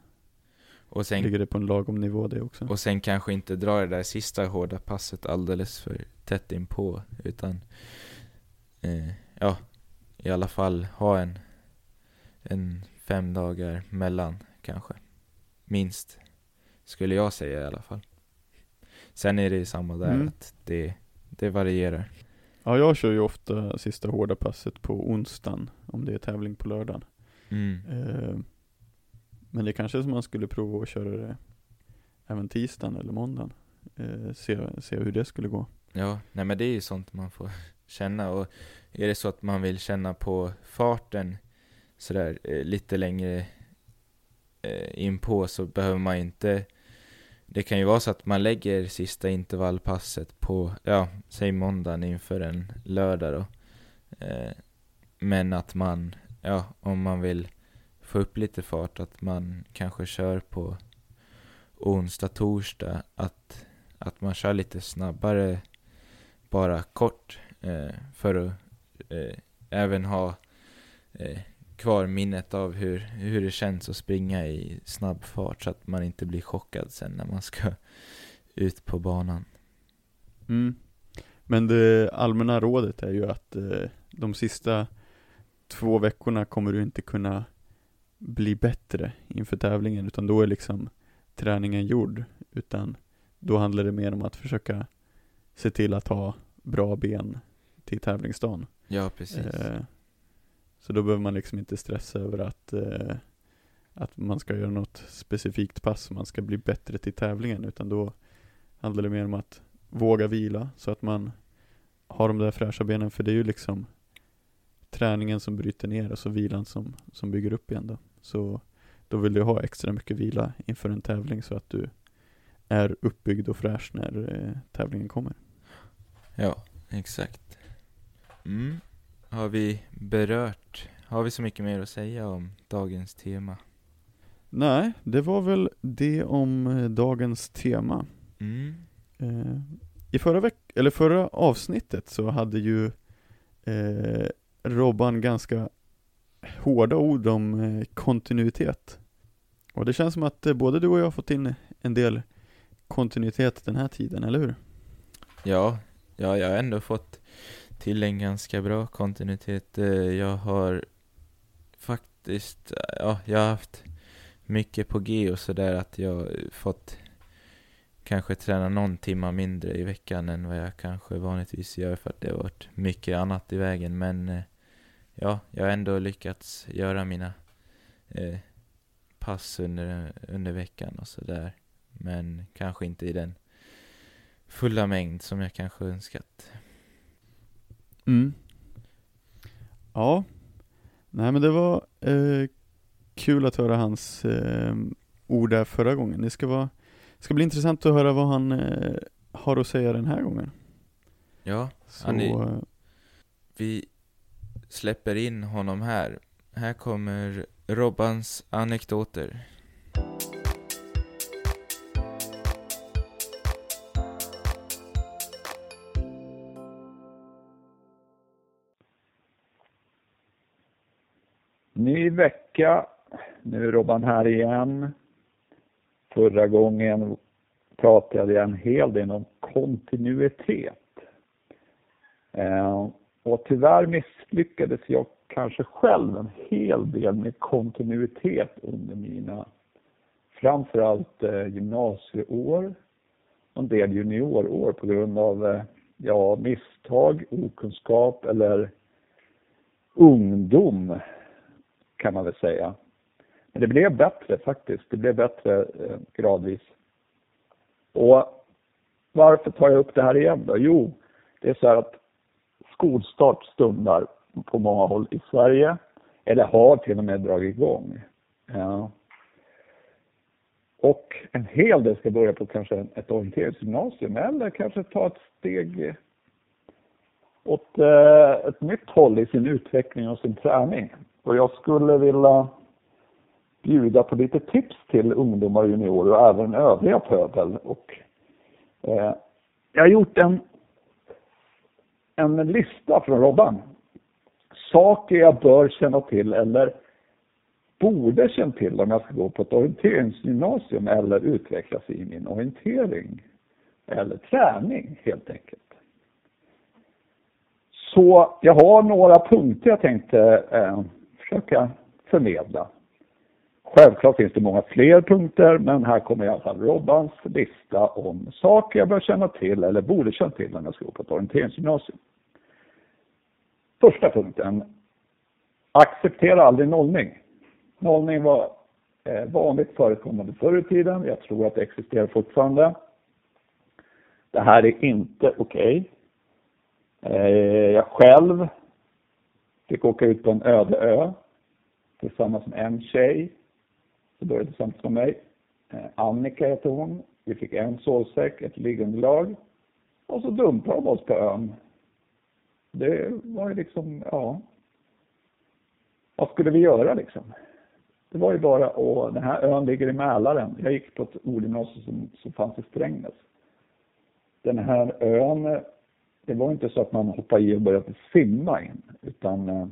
Speaker 1: och, sen,
Speaker 2: ligger det på en lagom nivå det också.
Speaker 1: och sen kanske inte dra det där sista hårda passet alldeles för tätt inpå utan eh, ja, i alla fall ha en, en fem dagar mellan kanske. Minst. Skulle jag säga i alla fall. Sen är det samma där
Speaker 2: Mm.
Speaker 1: att det, det varierar.
Speaker 2: Ja, jag kör ju ofta sista hårda passet på onsdagen om det är tävling på lördagen.
Speaker 1: Mm.
Speaker 2: Eh, men det kanske är som man skulle prova att köra det även tisdagen eller måndagen. Eh, se, se hur det skulle gå.
Speaker 1: Ja, nej men det är ju sånt man får känna och är det så att man vill känna på farten sådär eh, lite längre eh, in på så behöver man inte det kan ju vara så att man lägger sista intervallpasset på, ja, säg måndagen inför en lördag då. Eh, men att man, ja, om man vill få upp lite fart, att man kanske kör på onsdag, torsdag, att, att man kör lite snabbare, bara kort, eh, för att eh, även ha eh, kvar minnet av hur, hur det känns att springa i snabb fart så att man inte blir chockad sen när man ska ut på banan.
Speaker 2: Mm. Men det allmänna rådet är ju att eh, de sista två veckorna kommer du inte kunna bli bättre inför tävlingen utan då är liksom träningen gjord utan då handlar det mer om att försöka se till att ha bra ben till tävlingsdagen.
Speaker 1: Ja, precis.
Speaker 2: Eh, så då behöver man liksom inte stressa över att, eh, att man ska göra något specifikt pass, man ska bli bättre till tävlingen, utan då handlar det mer om att våga vila så att man har de där fräscha benen, för det är ju liksom träningen som bryter ner och så vilan som, som bygger upp igen då. Så då vill du ha extra mycket vila inför en tävling så att du är uppbyggd och fräsch när eh, tävlingen kommer.
Speaker 1: Ja, exakt. Mm. Har vi berört, har vi så mycket mer att säga om dagens tema?
Speaker 2: Nej, det var väl det om eh, dagens tema.
Speaker 1: Mm.
Speaker 2: Eh, I förra veck- eller förra avsnittet så hade ju eh, Robban ganska hårda ord om eh, kontinuitet. Och det känns som att eh, både du och jag har fått in en del kontinuitet den här tiden, eller hur?
Speaker 1: Ja, ja, jag har ändå fått till en ganska bra kontinuitet. Eh, jag har faktiskt, eh, ja, jag har haft mycket på G och sådär att jag eh, fått kanske träna någon timma mindre i veckan än vad jag kanske vanligtvis gör för att det har varit mycket annat i vägen. Men ja, jag har ändå lyckats göra mina eh, pass under, under veckan och sådär. Men kanske inte i den fulla mängd som jag kanske önskat.
Speaker 2: Mm. Ja. Nej men det var eh, kul att höra hans eh, ord där förra gången. Det ska, vara, ska bli intressant att höra vad han eh, har att säga den här gången.
Speaker 1: Ja,
Speaker 2: Så,
Speaker 1: han är,
Speaker 2: eh,
Speaker 1: vi släpper in honom här. Här kommer Robbans anekdoter.
Speaker 7: Ny vecka. Nu är Robban här igen. Förra gången pratade jag en hel del om kontinuitet. Eh, och tyvärr misslyckades jag kanske själv en hel del med kontinuitet under mina framförallt eh, gymnasieår och en del juniorår på grund av eh, ja, misstag, okunskap eller ungdom kan man väl säga. Men det blev bättre faktiskt. Det blev bättre eh, gradvis. Och varför tar jag upp det här igen då? Jo, det är så här att skolstart stundar på många håll i Sverige. Eller har till och med dragit igång. Ja. Och en hel del ska börja på kanske ett orienteringsgymnasium eller kanske ta ett steg åt eh, ett nytt håll i sin utveckling och sin träning. Och jag skulle vilja bjuda på lite tips till ungdomar och juniorer och även övriga pöbel. Och, eh, jag har gjort en, en lista från Robban. Saker jag bör känna till eller borde känna till om jag ska gå på ett orienteringsgymnasium eller utvecklas i min orientering. Eller träning helt enkelt. Så jag har några punkter jag tänkte eh, försöka förmedla. Självklart finns det många fler punkter, men här kommer i alla fall Robbans lista om saker jag bör känna till eller borde känna till när jag ska gå på ett orienteringsgymnasium. Första punkten. Acceptera aldrig nollning. Nollning var eh, vanligt förekommande förr i tiden. Jag tror att det existerar fortfarande. Det här är inte okej. Okay. Jag själv fick åka ut på en öde ö tillsammans med en tjej. som började tillsammans med mig. Eh, Annika heter hon. Vi fick en sovsäck, ett liggunderlag. Och så dumpade de oss på ön. Det var ju liksom, ja. Vad skulle vi göra liksom? Det var ju bara, och den här ön ligger i Mälaren. Jag gick på ett ordgymnasium som, som fanns i Strängnäs. Den här ön det var inte så att man hoppade i och började simma in, utan eh,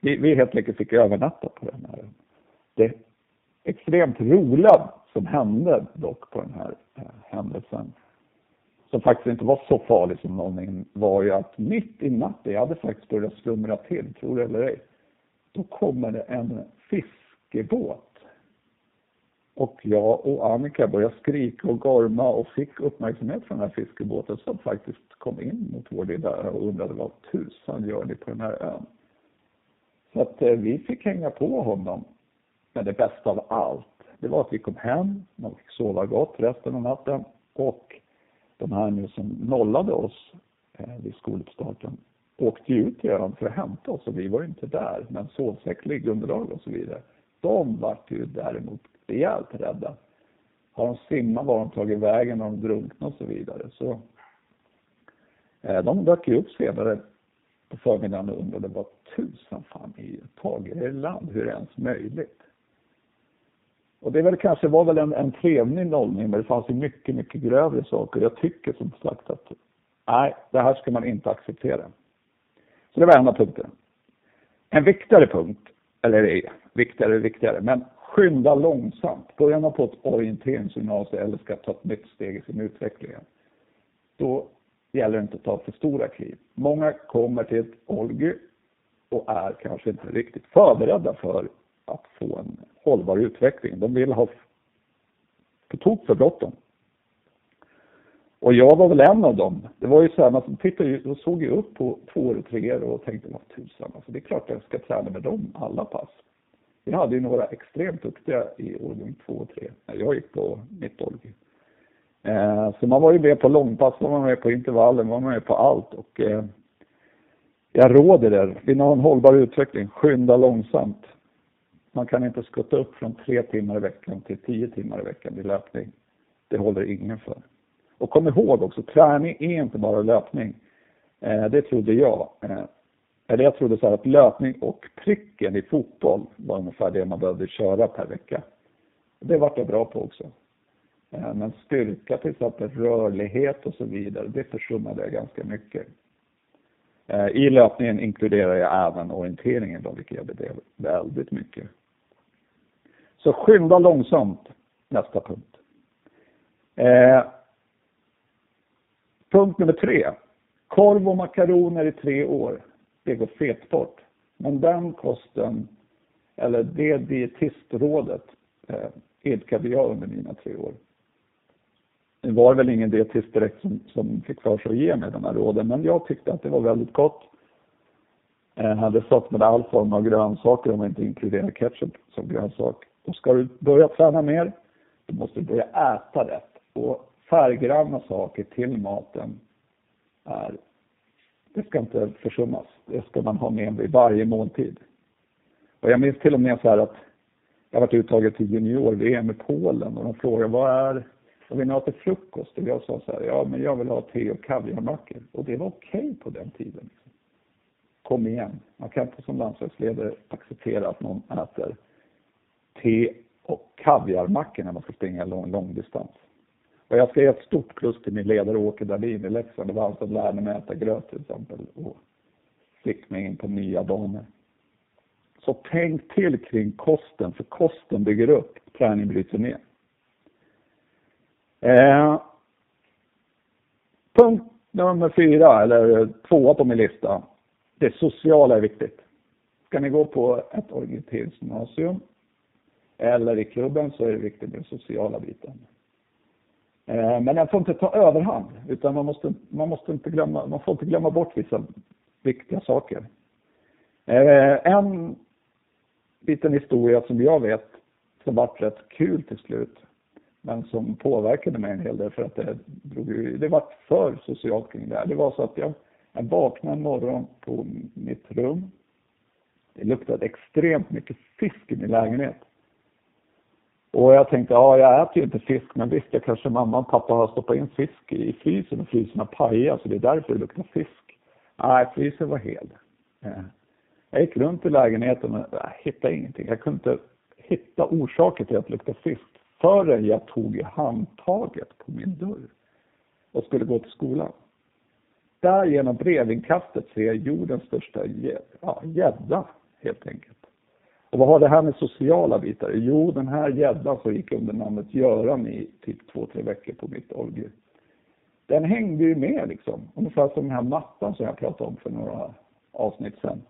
Speaker 7: vi, vi helt enkelt fick övernatta på den här. Det extremt roliga som hände dock på den här eh, händelsen, som faktiskt inte var så farlig som någon var ju att mitt i natten, jag hade faktiskt börjat slumra till, tror det eller ej, då kommer det en fiskebåt och jag och Annika började skrika och gorma och fick uppmärksamhet från den här fiskebåten som faktiskt kom in mot vår lilla ö och undrade vad tusan gör ni på den här ön? Så att eh, vi fick hänga på honom. Men det bästa av allt, det var att vi kom hem, man fick sova gott resten av natten och de här nu som nollade oss eh, vid skoluppstarten åkte ju ut till ön för att hämta oss och vi var ju inte där. Men sovsäck, liggunderlag och så vidare. De vart ju däremot rejält rädda. Har de simmat var de tagit vägen, har de drunknat och så vidare. Så eh, de dök ju upp senare på förmiddagen och undrade vad tusan fan i tagit i land, hur är det ens möjligt? Och det väl kanske var väl en, en trevlig nollning, men det fanns ju mycket, mycket grövre saker. Jag tycker som sagt att nej, det här ska man inte acceptera. Så det var en av punkterna. En viktigare punkt, eller är viktigare och viktigare, men skynda långsamt. Börjar man på ett orienteringsgymnasium eller ska ta ett nytt steg i sin utveckling, då gäller det inte att ta för stora kliv. Många kommer till ett OLGY och är kanske inte riktigt förberedda för att få en hållbar utveckling. De vill ha på tok för bråttom. Och jag var väl en av dem. Det var ju så här, man tittade och såg ju upp på två och treor och tänkte, vad tusan, alltså det är klart jag ska träna med dem alla pass. Vi hade ju några extremt duktiga i årgång 2 och 3 när jag gick på mitt årgång. Eh, så man var ju med på långpass, man var med på intervallen, man var med på allt och eh, jag råder er, vill ni ha en hållbar utveckling, skynda långsamt. Man kan inte skutta upp från tre timmar i veckan till tio timmar i veckan i löpning. Det håller ingen för. Och kom ihåg också, träning är inte bara löpning. Eh, det trodde jag. Eh, eller jag trodde så här att löpning och pricken i fotboll var ungefär det man behövde köra per vecka. Det vart jag bra på också. Eh, men styrka till exempel, rörlighet och så vidare, det försummade jag ganska mycket. Eh, I löpningen inkluderar jag även orienteringen då, vilket jag bedrev väldigt mycket. Så skynda långsamt, nästa punkt. Eh, punkt nummer tre. Korv och makaroner i tre år, det går fetbort. Men den kosten, eller det dietistrådet, eh, idkade jag under mina tre år. Det var väl ingen dietist direkt som, som fick för sig att ge mig de här råden, men jag tyckte att det var väldigt gott. Jag eh, hade saknade all form av grönsaker om man inte inkluderar ketchup som grönsak. Och ska du börja träna mer, då måste du börja äta rätt. Och färggranna saker till maten är, det ska inte försummas. Det ska man ha med vid varje måltid. Och jag minns till och med så här att jag varit uttagen till junior-VM i Polen och de frågade vad är vad vill ni ha till frukost? Och jag sa så här, ja men jag vill ha te och kaviarmackor. Och det var okej okay på den tiden. Kom igen, man kan inte som landslagsledare acceptera att någon äter te och kaviarmackor när man ska springa lång, långdistans. Och jag ska ge ett stort plus till min ledare Åke Dahlin i Leksand. Det var han som lärde mig äta gröt till exempel och fick mig in på nya banor. Så tänk till kring kosten, för kosten bygger upp, träning bryter ner. Eh, punkt nummer fyra, eller tvåa på min lista. Det sociala är viktigt. Ska ni gå på ett orienteringsgymnasium eller i klubben så är det viktigt med den sociala biten. Eh, men den får inte ta överhand, utan man måste, man måste inte glömma, man får inte glömma bort vissa viktiga saker. Eh, en liten historia som jag vet som vart rätt kul till slut men som påverkade mig en hel del för att det drog det var för socialt kring det här. Det var så att jag, jag vaknade en morgon på mitt rum. Det luktade extremt mycket fisk i min lägenhet. Och jag tänkte, ja jag äter ju inte fisk, men visst, jag kanske mamma och pappa har stoppat in fisk i frysen och frysen har pajat, så det är därför det luktar fisk. Nej, frysen var hel. Eh, jag gick runt i lägenheten och jag hittade ingenting. Jag kunde inte hitta orsaken till att det luktade fisk förrän jag tog i handtaget på min dörr och skulle gå till skolan. Där genom brevinkastet ser jag jordens största gädda, ja, helt enkelt. Och vad har det här med sociala bitar? Jo, den här gäddan som gick under namnet Göran i typ två, tre veckor på mitt olje. Den hängde ju med liksom. Ungefär som den här mattan som jag pratade om för några avsnitt sedan.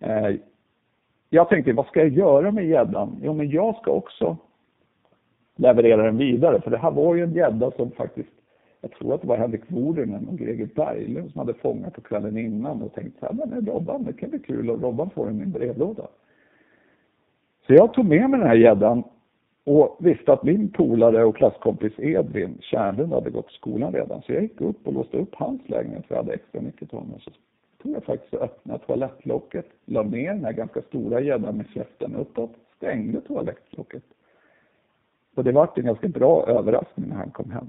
Speaker 7: Eh, jag tänkte, vad ska jag göra med gäddan? Jo, men jag ska också leverera den vidare. För det här var ju en gädda som faktiskt, jag tror att det var Henrik Wårdenen och Greger Berglund som hade fångat på kvällen innan och tänkt så här, men Robban, det kan bli kul och Robban får den i min brevlåda. Så jag tog med mig den här gäddan och visste att min polare och klasskompis Edvin Kärnlund hade gått i skolan redan. Så jag gick upp och låste upp hans lägenhet för jag hade extra mycket till honom. så tog jag faktiskt och öppnade toalettlocket, la ner den här ganska stora gäddan med käften uppåt, stängde toalettlocket Och det var en ganska bra överraskning när han kom hem.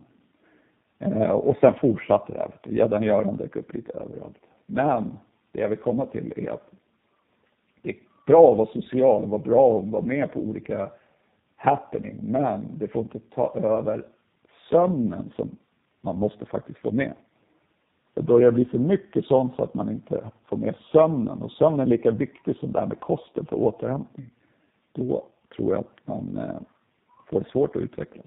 Speaker 7: Eh, och sen fortsatte det. Gäddan Göran dök upp lite överallt. Men det jag vill komma till är att bra att vara social, vara bra att vara med på olika happening, men det får inte ta över sömnen som man måste faktiskt få med. Det börjar bli för mycket sånt så att man inte får med sömnen. Och sömnen är lika viktig som det här med kosten för återhämtning. Då tror jag att man eh, får svårt att utvecklas.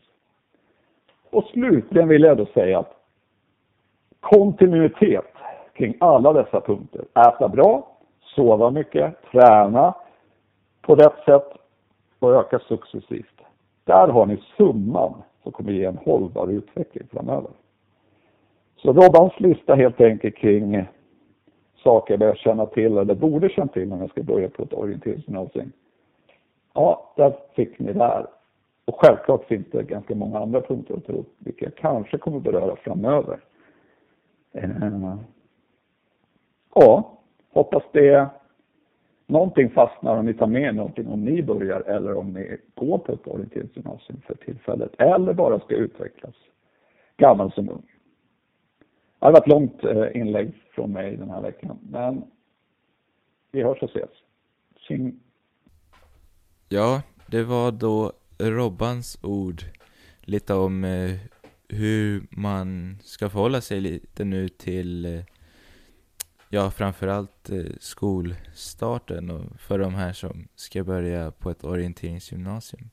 Speaker 7: Och slutligen vill jag då säga att kontinuitet kring alla dessa punkter. Äta bra, sova mycket, träna på rätt sätt och öka successivt. Där har ni summan som kommer ge en hållbar utveckling framöver. Så Robbans lista helt enkelt kring saker jag känna till eller borde känna till när jag ska börja på ett orienteringsgymnasium. Ja, där fick ni där. Och självklart finns det ganska många andra punkter att ta upp, vilka jag kanske kommer beröra framöver. Eh, ja, hoppas det någonting fastnar om ni tar med någonting om ni börjar eller om ni går på ett orienteringsgymnasium för tillfället eller bara ska utvecklas, gammal som ung. Det har varit ett långt eh, inlägg från mig den här veckan, men vi hörs och ses. Tjing!
Speaker 1: Ja, det var då Robbans ord lite om eh, hur man ska förhålla sig lite nu till eh, ja, framförallt eh, skolstarten och för de här som ska börja på ett orienteringsgymnasium.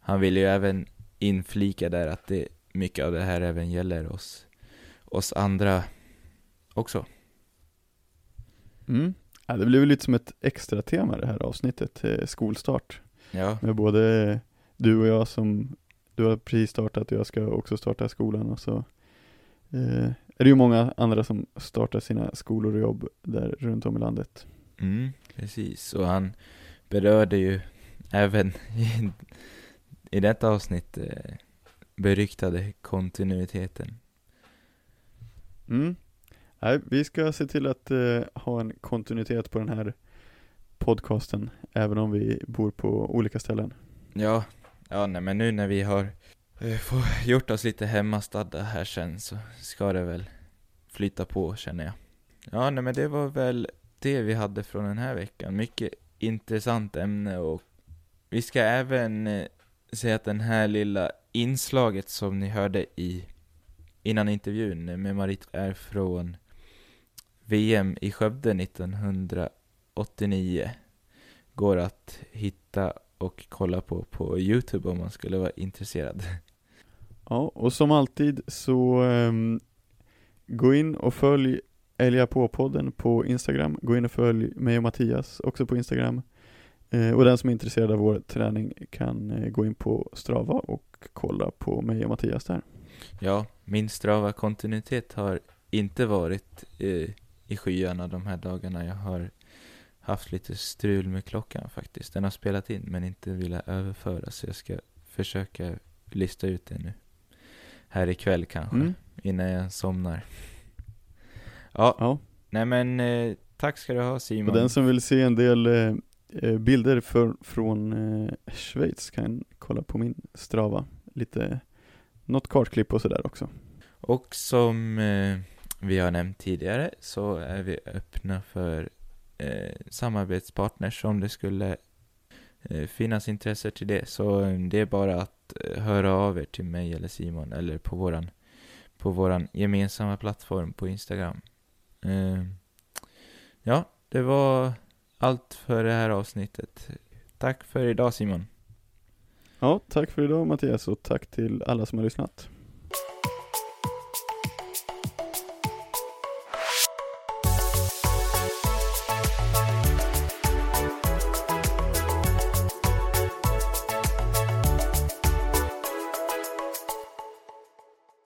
Speaker 1: Han vill ju även inflika där att det, mycket av det här även gäller oss, oss andra också.
Speaker 2: Mm. Ja, det blev lite som ett extra tema det här avsnittet, eh, skolstart.
Speaker 1: Ja,
Speaker 2: Med både du och jag som, du har precis startat och jag ska också starta skolan och så eh, är det ju många andra som startar sina skolor och jobb där runt om i landet.
Speaker 1: mm, precis. Och han berörde ju även i, i detta avsnitt eh, beryktade kontinuiteten.
Speaker 2: Mm. Nej, vi ska se till att eh, ha en kontinuitet på den här podcasten, även om vi bor på olika ställen.
Speaker 1: Ja, ja nej, men nu när vi har får gjort oss lite hemmastadda här sen så ska det väl flyta på känner jag. Ja, nej men det var väl det vi hade från den här veckan. Mycket intressant ämne och vi ska även eh, säga att den här lilla inslaget som ni hörde i innan intervjun med Marit är från VM i Skövde 1989. Går att hitta och kolla på på Youtube om man skulle vara intresserad.
Speaker 2: Ja, och som alltid så um, gå in och följ Älga på-podden på Instagram. Gå in och följ mig och Mattias också på Instagram. Eh, och den som är intresserad av vår träning kan eh, gå in på Strava och kolla på mig och Mattias där.
Speaker 1: Ja, min strava kontinuitet har inte varit eh, i skyarna de här dagarna. Jag har haft lite strul med klockan faktiskt. Den har spelat in men inte velat överföra så jag ska försöka lista ut det nu. Här ikväll kanske,
Speaker 2: Mm.
Speaker 1: innan jag somnar. Ja,
Speaker 2: Ja,
Speaker 1: nej men eh, tack ska du ha Simon.
Speaker 2: och den som vill se en del eh, eh, bilder för, från eh, Schweiz kan kolla på min Strava. Lite, något kartklipp och sådär också.
Speaker 1: Och som eh, vi har nämnt tidigare så är vi öppna för eh, samarbetspartners om det skulle finnas intresse till det. Så det är bara att Eh, höra av er till mig eller Simon eller på våran, på våran gemensamma plattform på Instagram. Eh, ja, det var allt för det här avsnittet. Tack för idag Simon.
Speaker 2: Ja, tack för idag Mattias och tack till alla som har lyssnat.